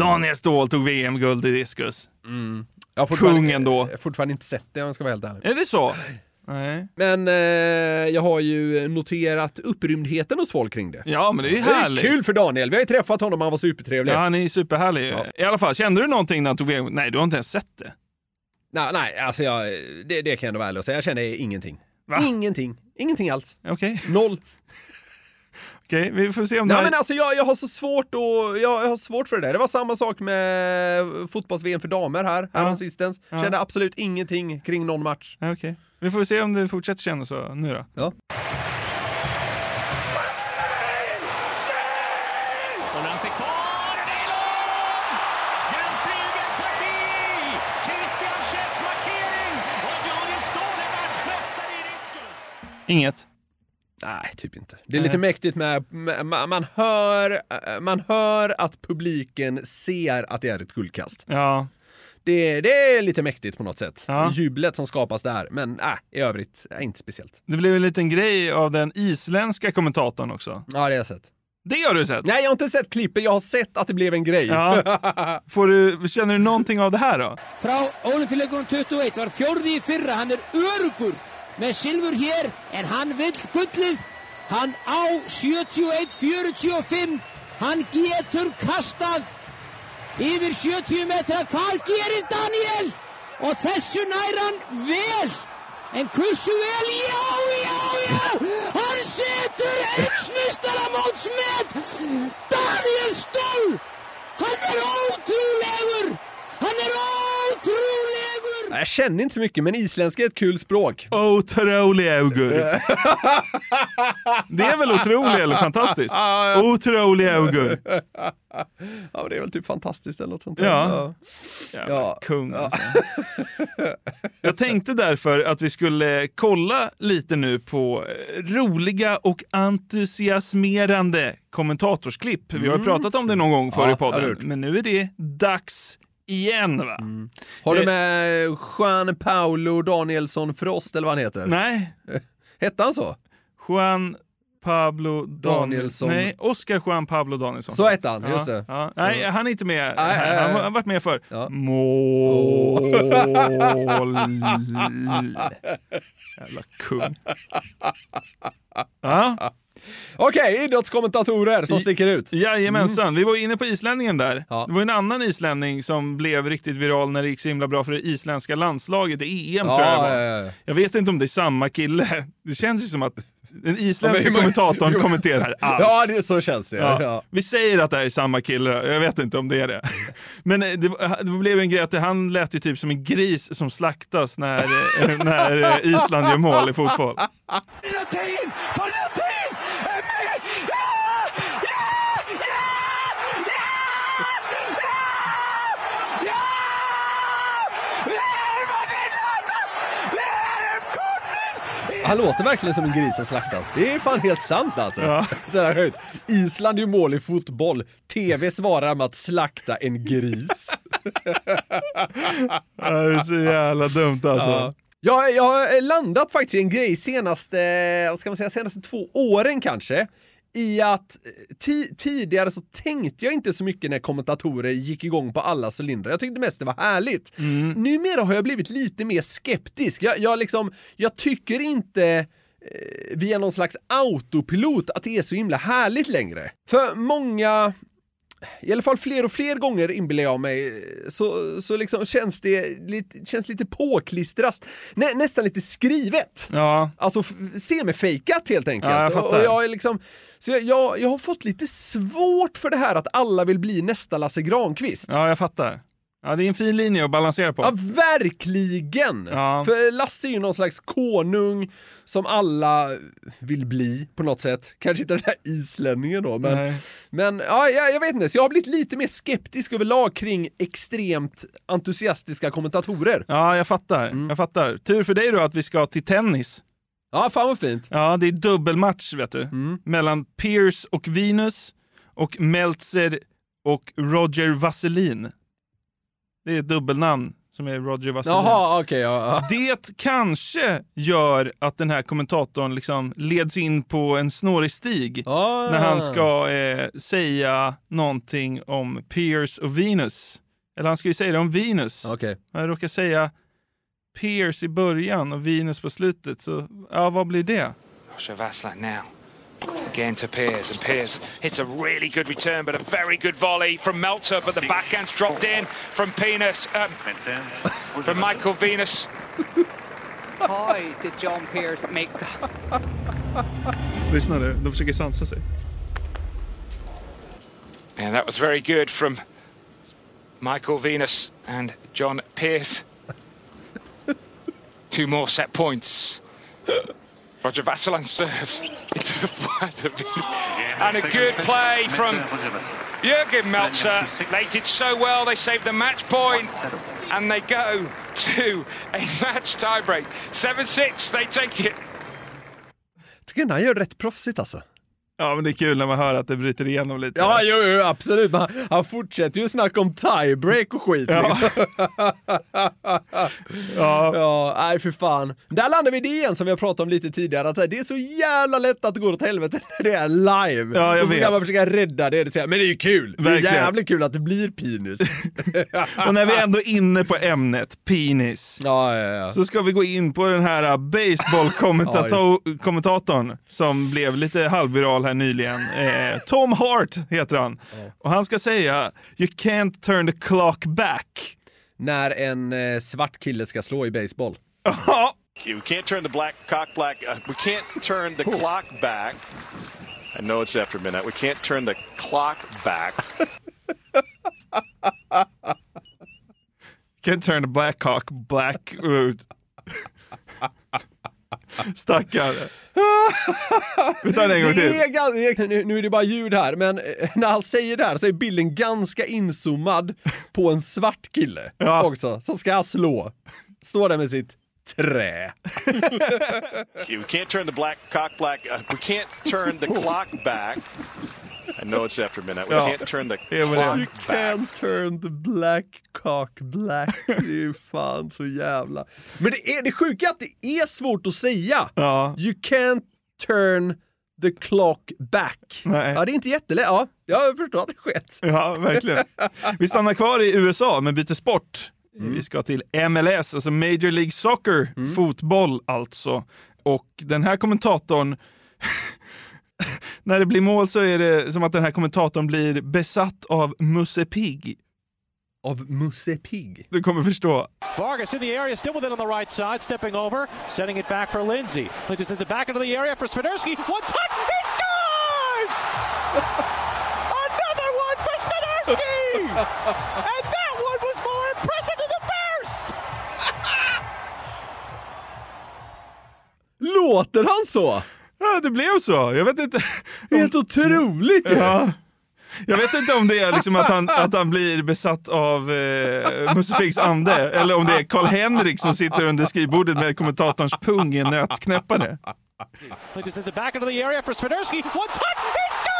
Daniel Ståhl tog VM-guld i diskus. Mm. Jag har Kungen då. Jag har fortfarande inte sett det om jag ska vara helt ärlig. Är det så? Nej. Men eh, jag har ju noterat upprymdheten hos folk kring det. Ja, men det är ju härligt. kul för Daniel. Vi har ju träffat honom, han var supertrevlig. Ja, han är ju superhärlig. Ja. I alla fall, kände du någonting när han tog VM? Nej, du har inte ens sett det. Nej, nej alltså jag, det, det kan jag ändå vara ärlig och säga. Jag känner ingenting. Va? Ingenting. Ingenting alls. Okej. Noll. Okej, vi får se om det Nej här... men alltså jag, jag har så svårt att, jag, jag har svårt för det där. Det var samma sak med fotbolls-VM för damer här, Ja. sistens. Ja. Kände absolut ingenting kring någon match. Okej. Vi får se om det fortsätter kännas så nu då. Ja. Det! Inget? Nej, typ inte. Det är lite mäktigt med, med man, hör, eh, man hör att publiken ser att det är ett guldkast. Ja. Det, det är lite mäktigt på något sätt. Ja. Jublet som skapas där, men äh, i övrigt, äh, inte speciellt. Det blev en liten grej av den isländska kommentatorn också. Ja, det har jag sett. Det har du sett? Nej, jag har inte sett klippet, jag har sett att det blev en grej. Ja. Får du, känner du någonting av det här då? Frá Ólimpíuleikunum 21 var fjórði í fyrra, hann er örugur með silfur hér en hann vill gullið, hann á 71-45, hann getur kastað yfir 70 metra, hvað gerir Daniel? Og þessu nær hann vel, en hversu vel, já, já, já, hann setur heimsmeistaramótsmet, Daniel Stoll, hann er ótrúlegur, hann er ótrúlegur. Jag känner inte så mycket, men isländska är ett kul språk. Otroliaugur. Det är väl otroligt eller fantastiskt? Otroliaugur. Ja, det är väl typ fantastiskt eller något sånt där. Ja. Ja. Ja, kung alltså. Jag tänkte därför att vi skulle kolla lite nu på eh, roliga och entusiasmerande kommentatorsklipp. Vi har ju pratat om det någon gång förr Mm. Ja, i podden, men nu är det dags igen va? Har du med Juan Paolo Danielsson Frost eller vad han heter? Nej. Hette han så? Juan Pablo Danielsson. Nej, Oscar Juan Pablo Danielsson. Så hette han, ja, just det. Ja. Nej, han är inte med. Nej, här. han har varit med för Ja. Mål. Jävla kung. Ja. Okej, idrottskommentatorer som sticker ut. Jajamensan, vi var inne på islänningen där. Det var en annan islänning som blev riktigt viral när det gick så himla bra för det isländska landslaget i EM Ja, tror jag det var. ja, ja, ja. Jag vet inte om det är samma kille. Det känns ju som att den Ja, isländska men- kommentatorn kommenterar allt. Ja, det, så känns det. Ja. Ja. Vi säger att det här är samma kille, jag vet inte om det är det. Men eh, det, det blev en grej att han lät ju typ som en gris som slaktas när, eh, när eh, Island gör mål i fotboll. Han låter verkligen som en gris som slaktas. Det är fan helt sant alltså. Ja. Island är ju mål i fotboll. TV svarar med att slakta en gris. Det är så jävla dumt alltså. Ja. Jag, jag har landat faktiskt i en grej senaste, vad ska man säga, senaste två åren kanske. I att eh, ti- tidigare så tänkte jag inte så mycket när kommentatorer gick igång på alla cylindrar. Jag tyckte mest det var härligt. Numera har jag blivit lite mer skeptisk. Jag, jag, liksom, jag tycker inte eh, via någon slags autopilot att det är så himla härligt längre. För många, i alla fall fler och fler gånger inbillar jag mig, så, så liksom känns det lite, känns lite påklistrat, Nä, nästan lite skrivet. Ja. Alltså semifejkat helt enkelt. Ja, jag och, och jag är liksom, så jag, jag, jag har fått lite svårt för det här att alla vill bli nästa Lasse Granqvist. Ja, jag fattar. Ja, det är en fin linje att balansera på. Ja, verkligen! Ja. För Lasse är ju någon slags konung som alla vill bli på något sätt. Kanske inte den här islänningen då, men, Nej. men ja, jag, jag vet inte. Så jag har blivit lite mer skeptisk överlag kring extremt entusiastiska kommentatorer. Ja, jag fattar. Jag fattar. Tur för dig då att vi ska till tennis. Ja, fan vad fint. Ja, det är dubbelmatch vet du. Mellan Pierce och Venus och Meltzer och Roger Vasselin. Det är ett dubbelnamn som är Roger Vasselin. Jaha, okej. ja, ja. Det kanske gör att den här kommentatorn liksom leds in på en snårig stig Ah. när han ska eh, säga någonting om Pierce och Venus. Eller han ska ju säga det om Venus. Okej. Han råkar säga Pierce i början och Venus på slutet, så ja, vad blir det? Roger Vasselin now. Again to Piers, and Piers hits a really good return, but a very good volley from Meltzer, but the backhand's dropped in from Penis, um, from Michael Venus. Why did John Pierce make that? Lyssna nu, de försöker sansa sig. And that was very good from Michael Venus and John Pearce. Two more set points. Roger Vasselin serves into the flat of Venus. And a good play from Jürgen Meltzer. They did so well, they saved the match point. And they go to a match tiebreak. 7-6, they take it. tycker ändå han gör rätt proffsigt alltså. Ja, men det är kul när man hör att det bryter igenom lite. Ja, jo, jo absolut. Han, han fortsätter ju snacka om tiebreak och skit. Ja. ja. ja, nej för fan. Där landar vi i det igen som vi har pratat om lite tidigare, att det är så jävla lätt att det går åt helvete när det är live. Ja, jag och så ska vet. man försöka rädda det. men det är ju kul! Det är Verkligen. jävligt kul att det blir penis. Och när vi ändå är inne på ämnet penis, ja, ja, ja. så ska vi gå in på den här baseballkommentatorn som blev lite halvviral här nyligen. Eh, Tom Hart heter han. Och han ska säga “You can't turn the clock back”. När en eh, svart kille ska slå i baseball. Ja, We can't turn the black cock black. Uh, we can't turn the clock back. I know it's after midnight. We can't turn the clock back. Can't turn the black cock black. Stackarn. Vi tar den en gång till. Det är nu, nu är det bara ljud här, men eh, när han säger det här så är bilden ganska inzoomad på en svart kille också, som ska slå. Står där med sitt trä. We can't turn the black cock black. Uh, we can't turn the clock back. I know it's after midnight. We Ja. can't turn the You clock back. can't turn the black cock black. Det är ju fan så jävla... Men det, är, det sjuka är att det är svårt att säga. You can't turn the clock back. Nej. Ja, det är inte jättelätt. Ja, jag förstår att det skett. Ja, verkligen. Vi stannar kvar i USA men byter sport. Vi ska till MLS, alltså Major League Soccer, fotboll alltså. Och den här kommentatorn, när det blir mål så är det som att den här kommentatorn blir besatt av Musse Pigg. Av Musse Pigg? Du kommer förstå. Vargas in the area, still within on the right side, stepping over, setting it back for Lindsay. Lindsay sends it back into the area for Swiderski. One touch, he scores! Another one for Swiderski! and that one was more impressive than the first! Låter han så? Ja, det blev så. Jag vet inte. Helt otroligt ju! Ja. Jag vet inte om det är liksom att, han, att han blir besatt av eh, Musse Piggs ande, eller om det är Karl-Henrik som sitter under skrivbordet med kommentatorns pung i en nötknäppare. Back into the area for Swiderski. One touch, he scores!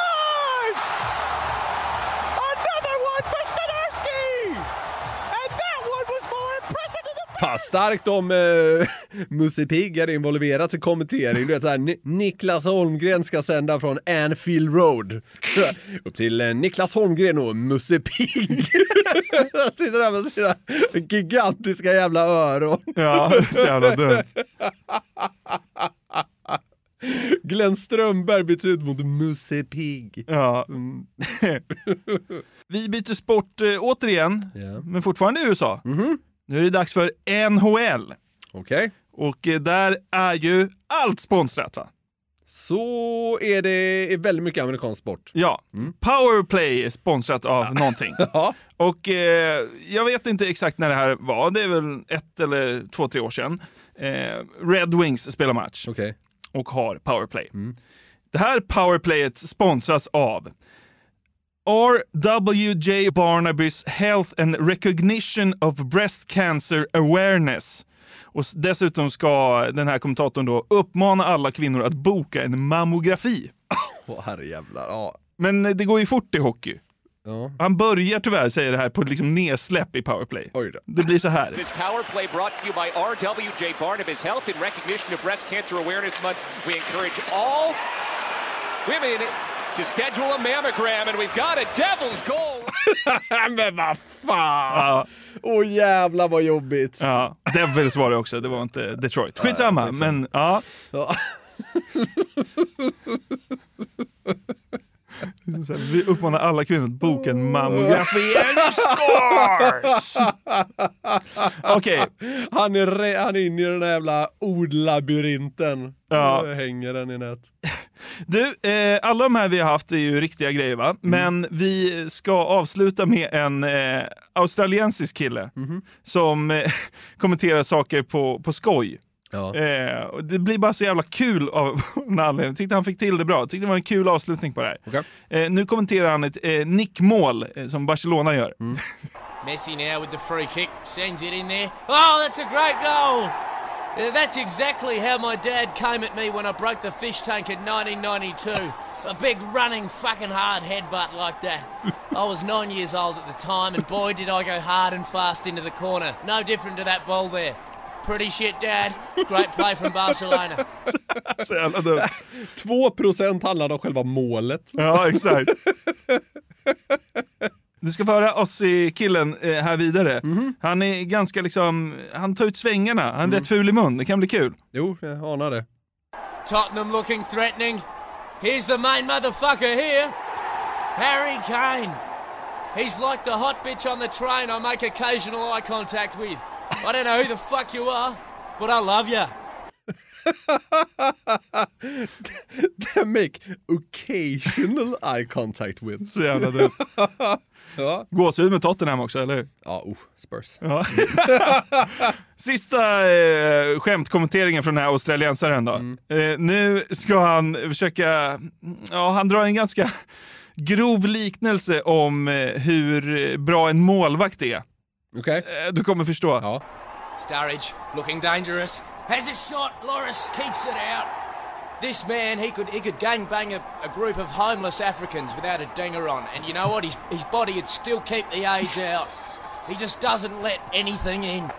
Fan starkt om eh, Musse Pigg är involverat i kommentering. Du vet såhär, Ni- Niklas Holmgren ska sända från Anfield Road. Upp till eh, Niklas Holmgren och Musse Pigg. Sitter där med sina gigantiska jävla öron. Ja, så jävla dumt. Glenn Strömberg byts ut mot Musse Pigg. Ja. Vi byter sport eh, återigen, men fortfarande i USA. Nu är det dags för NHL. Okej. Och eh, där är ju allt sponsrat va? Så är det väldigt mycket amerikansk sport. Ja. Powerplay är sponsrat av någonting. Ja. Och eh, jag vet inte exakt när det här var. Det är väl ett eller två, tre år sedan. Eh, Red Wings spelar match och har powerplay. Det här powerplayet sponsras av RWJ Barnabys Health and Recognition of Breast Cancer Awareness. Och dessutom ska den här kommentatorn då uppmana alla kvinnor att boka en mammografi. Åh herrejävlar. Ja. Men det går ju fort i hockey. Ja. Han börjar tyvärr säga det här på liksom nedsläpp i powerplay. Det blir så här. This power play brought to you by RWJ Barnabas Health in recognition of Breast Cancer Awareness Month. We encourage all women to schedule a mammogram, and we've got a devil's goal. Men vad fan! Åh jävlar vad jobbigt. Ja, Devils var det också, det var inte Detroit. Skitsamma, Ja, men ja. Ja. Så här, Vi uppmanar alla kvinnor att boka en mammografi. Scores! Okej. Han är, re- han är inne i den där jävla ordlabyrinten. Ja. Nu hänger den i nät. Du, eh, alla de här vi har haft är ju riktiga grejer va? Men vi ska avsluta med en eh, australiensisk kille som eh, kommenterar saker på, på skoj. Eh, och det blir bara så jävla kul av någon anledning. Jag tyckte han fick till det bra. Tyckte det var en kul avslutning på det här. Eh, nu kommenterar han ett eh, nickmål eh, som Barcelona gör. Messi now with the free kick, sends it in there. Oh, that's a great goal! Yeah, that's exactly how my dad came at me when I broke the fish tank in 1992. A big running fucking hard headbutt like that. I was nine years old at the time, and boy did I go hard and fast into the corner. No different to that ball there. Pretty shit, Dad. Great play from Barcelona. Så jävla dumt. 2% handlade om själva målet. Ja, exakt. Du ska få höra oss i killen eh, här vidare. Han är ganska liksom, han tar ut svängarna. Han är rätt ful i mun. Det kan bli kul. Jo, jag anar det. Tottenham looking threatening. Here's the main motherfucker here. Harry Kane. He's like the hot bitch on the train I make occasional eye contact with. I don't know who the fuck you are, but I love you. Can make occasional eye contact with. Så jävla dumt. ja. Gåshud med Tottenham också, eller hur? Ja, oh, Spurs. Ja. Sista eh, skämtkommenteringen från den här australiensaren då. Eh, nu ska han försöka, ja han drar en ganska grov liknelse om eh, hur bra en målvakt är. Okej. Eh, du kommer förstå. Ja. Sturridge looking dangerous. Has a shot. Loris keeps it out. This man, he could he could gangbang a, a group of homeless Africans without a dinger on, and you know what? His his body would still keep the AIDS out. He just doesn't let anything in.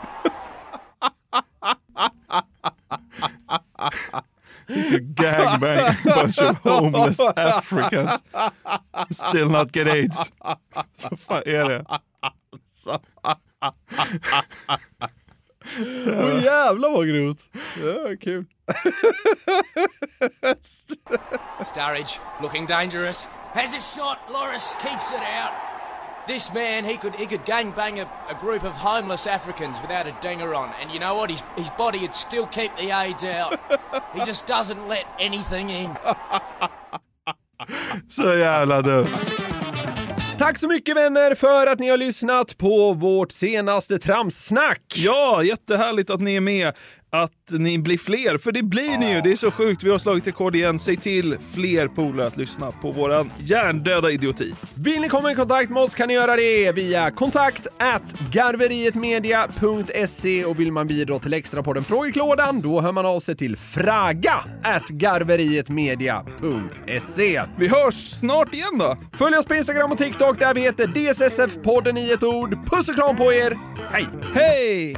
He could gangbang a bunch of homeless Africans. Still not get AIDS. Så vad fan är det? Åh jävlar vad grovt. Ja, kul. Sturridge looking dangerous. Has a shot. Loris keeps it out. This man, he could he could gangbang a, a group of homeless Africans without a dinger on, and you know what? His his body would still keep the AIDS out. He just doesn't let anything in. Så jävla dumt. Tack så mycket vänner för att ni har lyssnat på vårt senaste tramssnack. Ja, jättehärligt att ni är med. Att ni blir fler, för det blir ni ju. Det är så sjukt. Vi har slagit rekord igen. Säg till fler polare att lyssna på våran hjärndöda idioti. Vill ni komma i kontakt med oss kan ni göra det via kontakt at garverietmedia.se och vill man bidra till extra på den frågeklådan då hör man av sig till fraga at garverietmedia.se. Vi hörs snart igen då. Följ oss på Instagram och TikTok där vi heter DSSF-podden i ett ord. Puss och kram på er. Hej! Hej!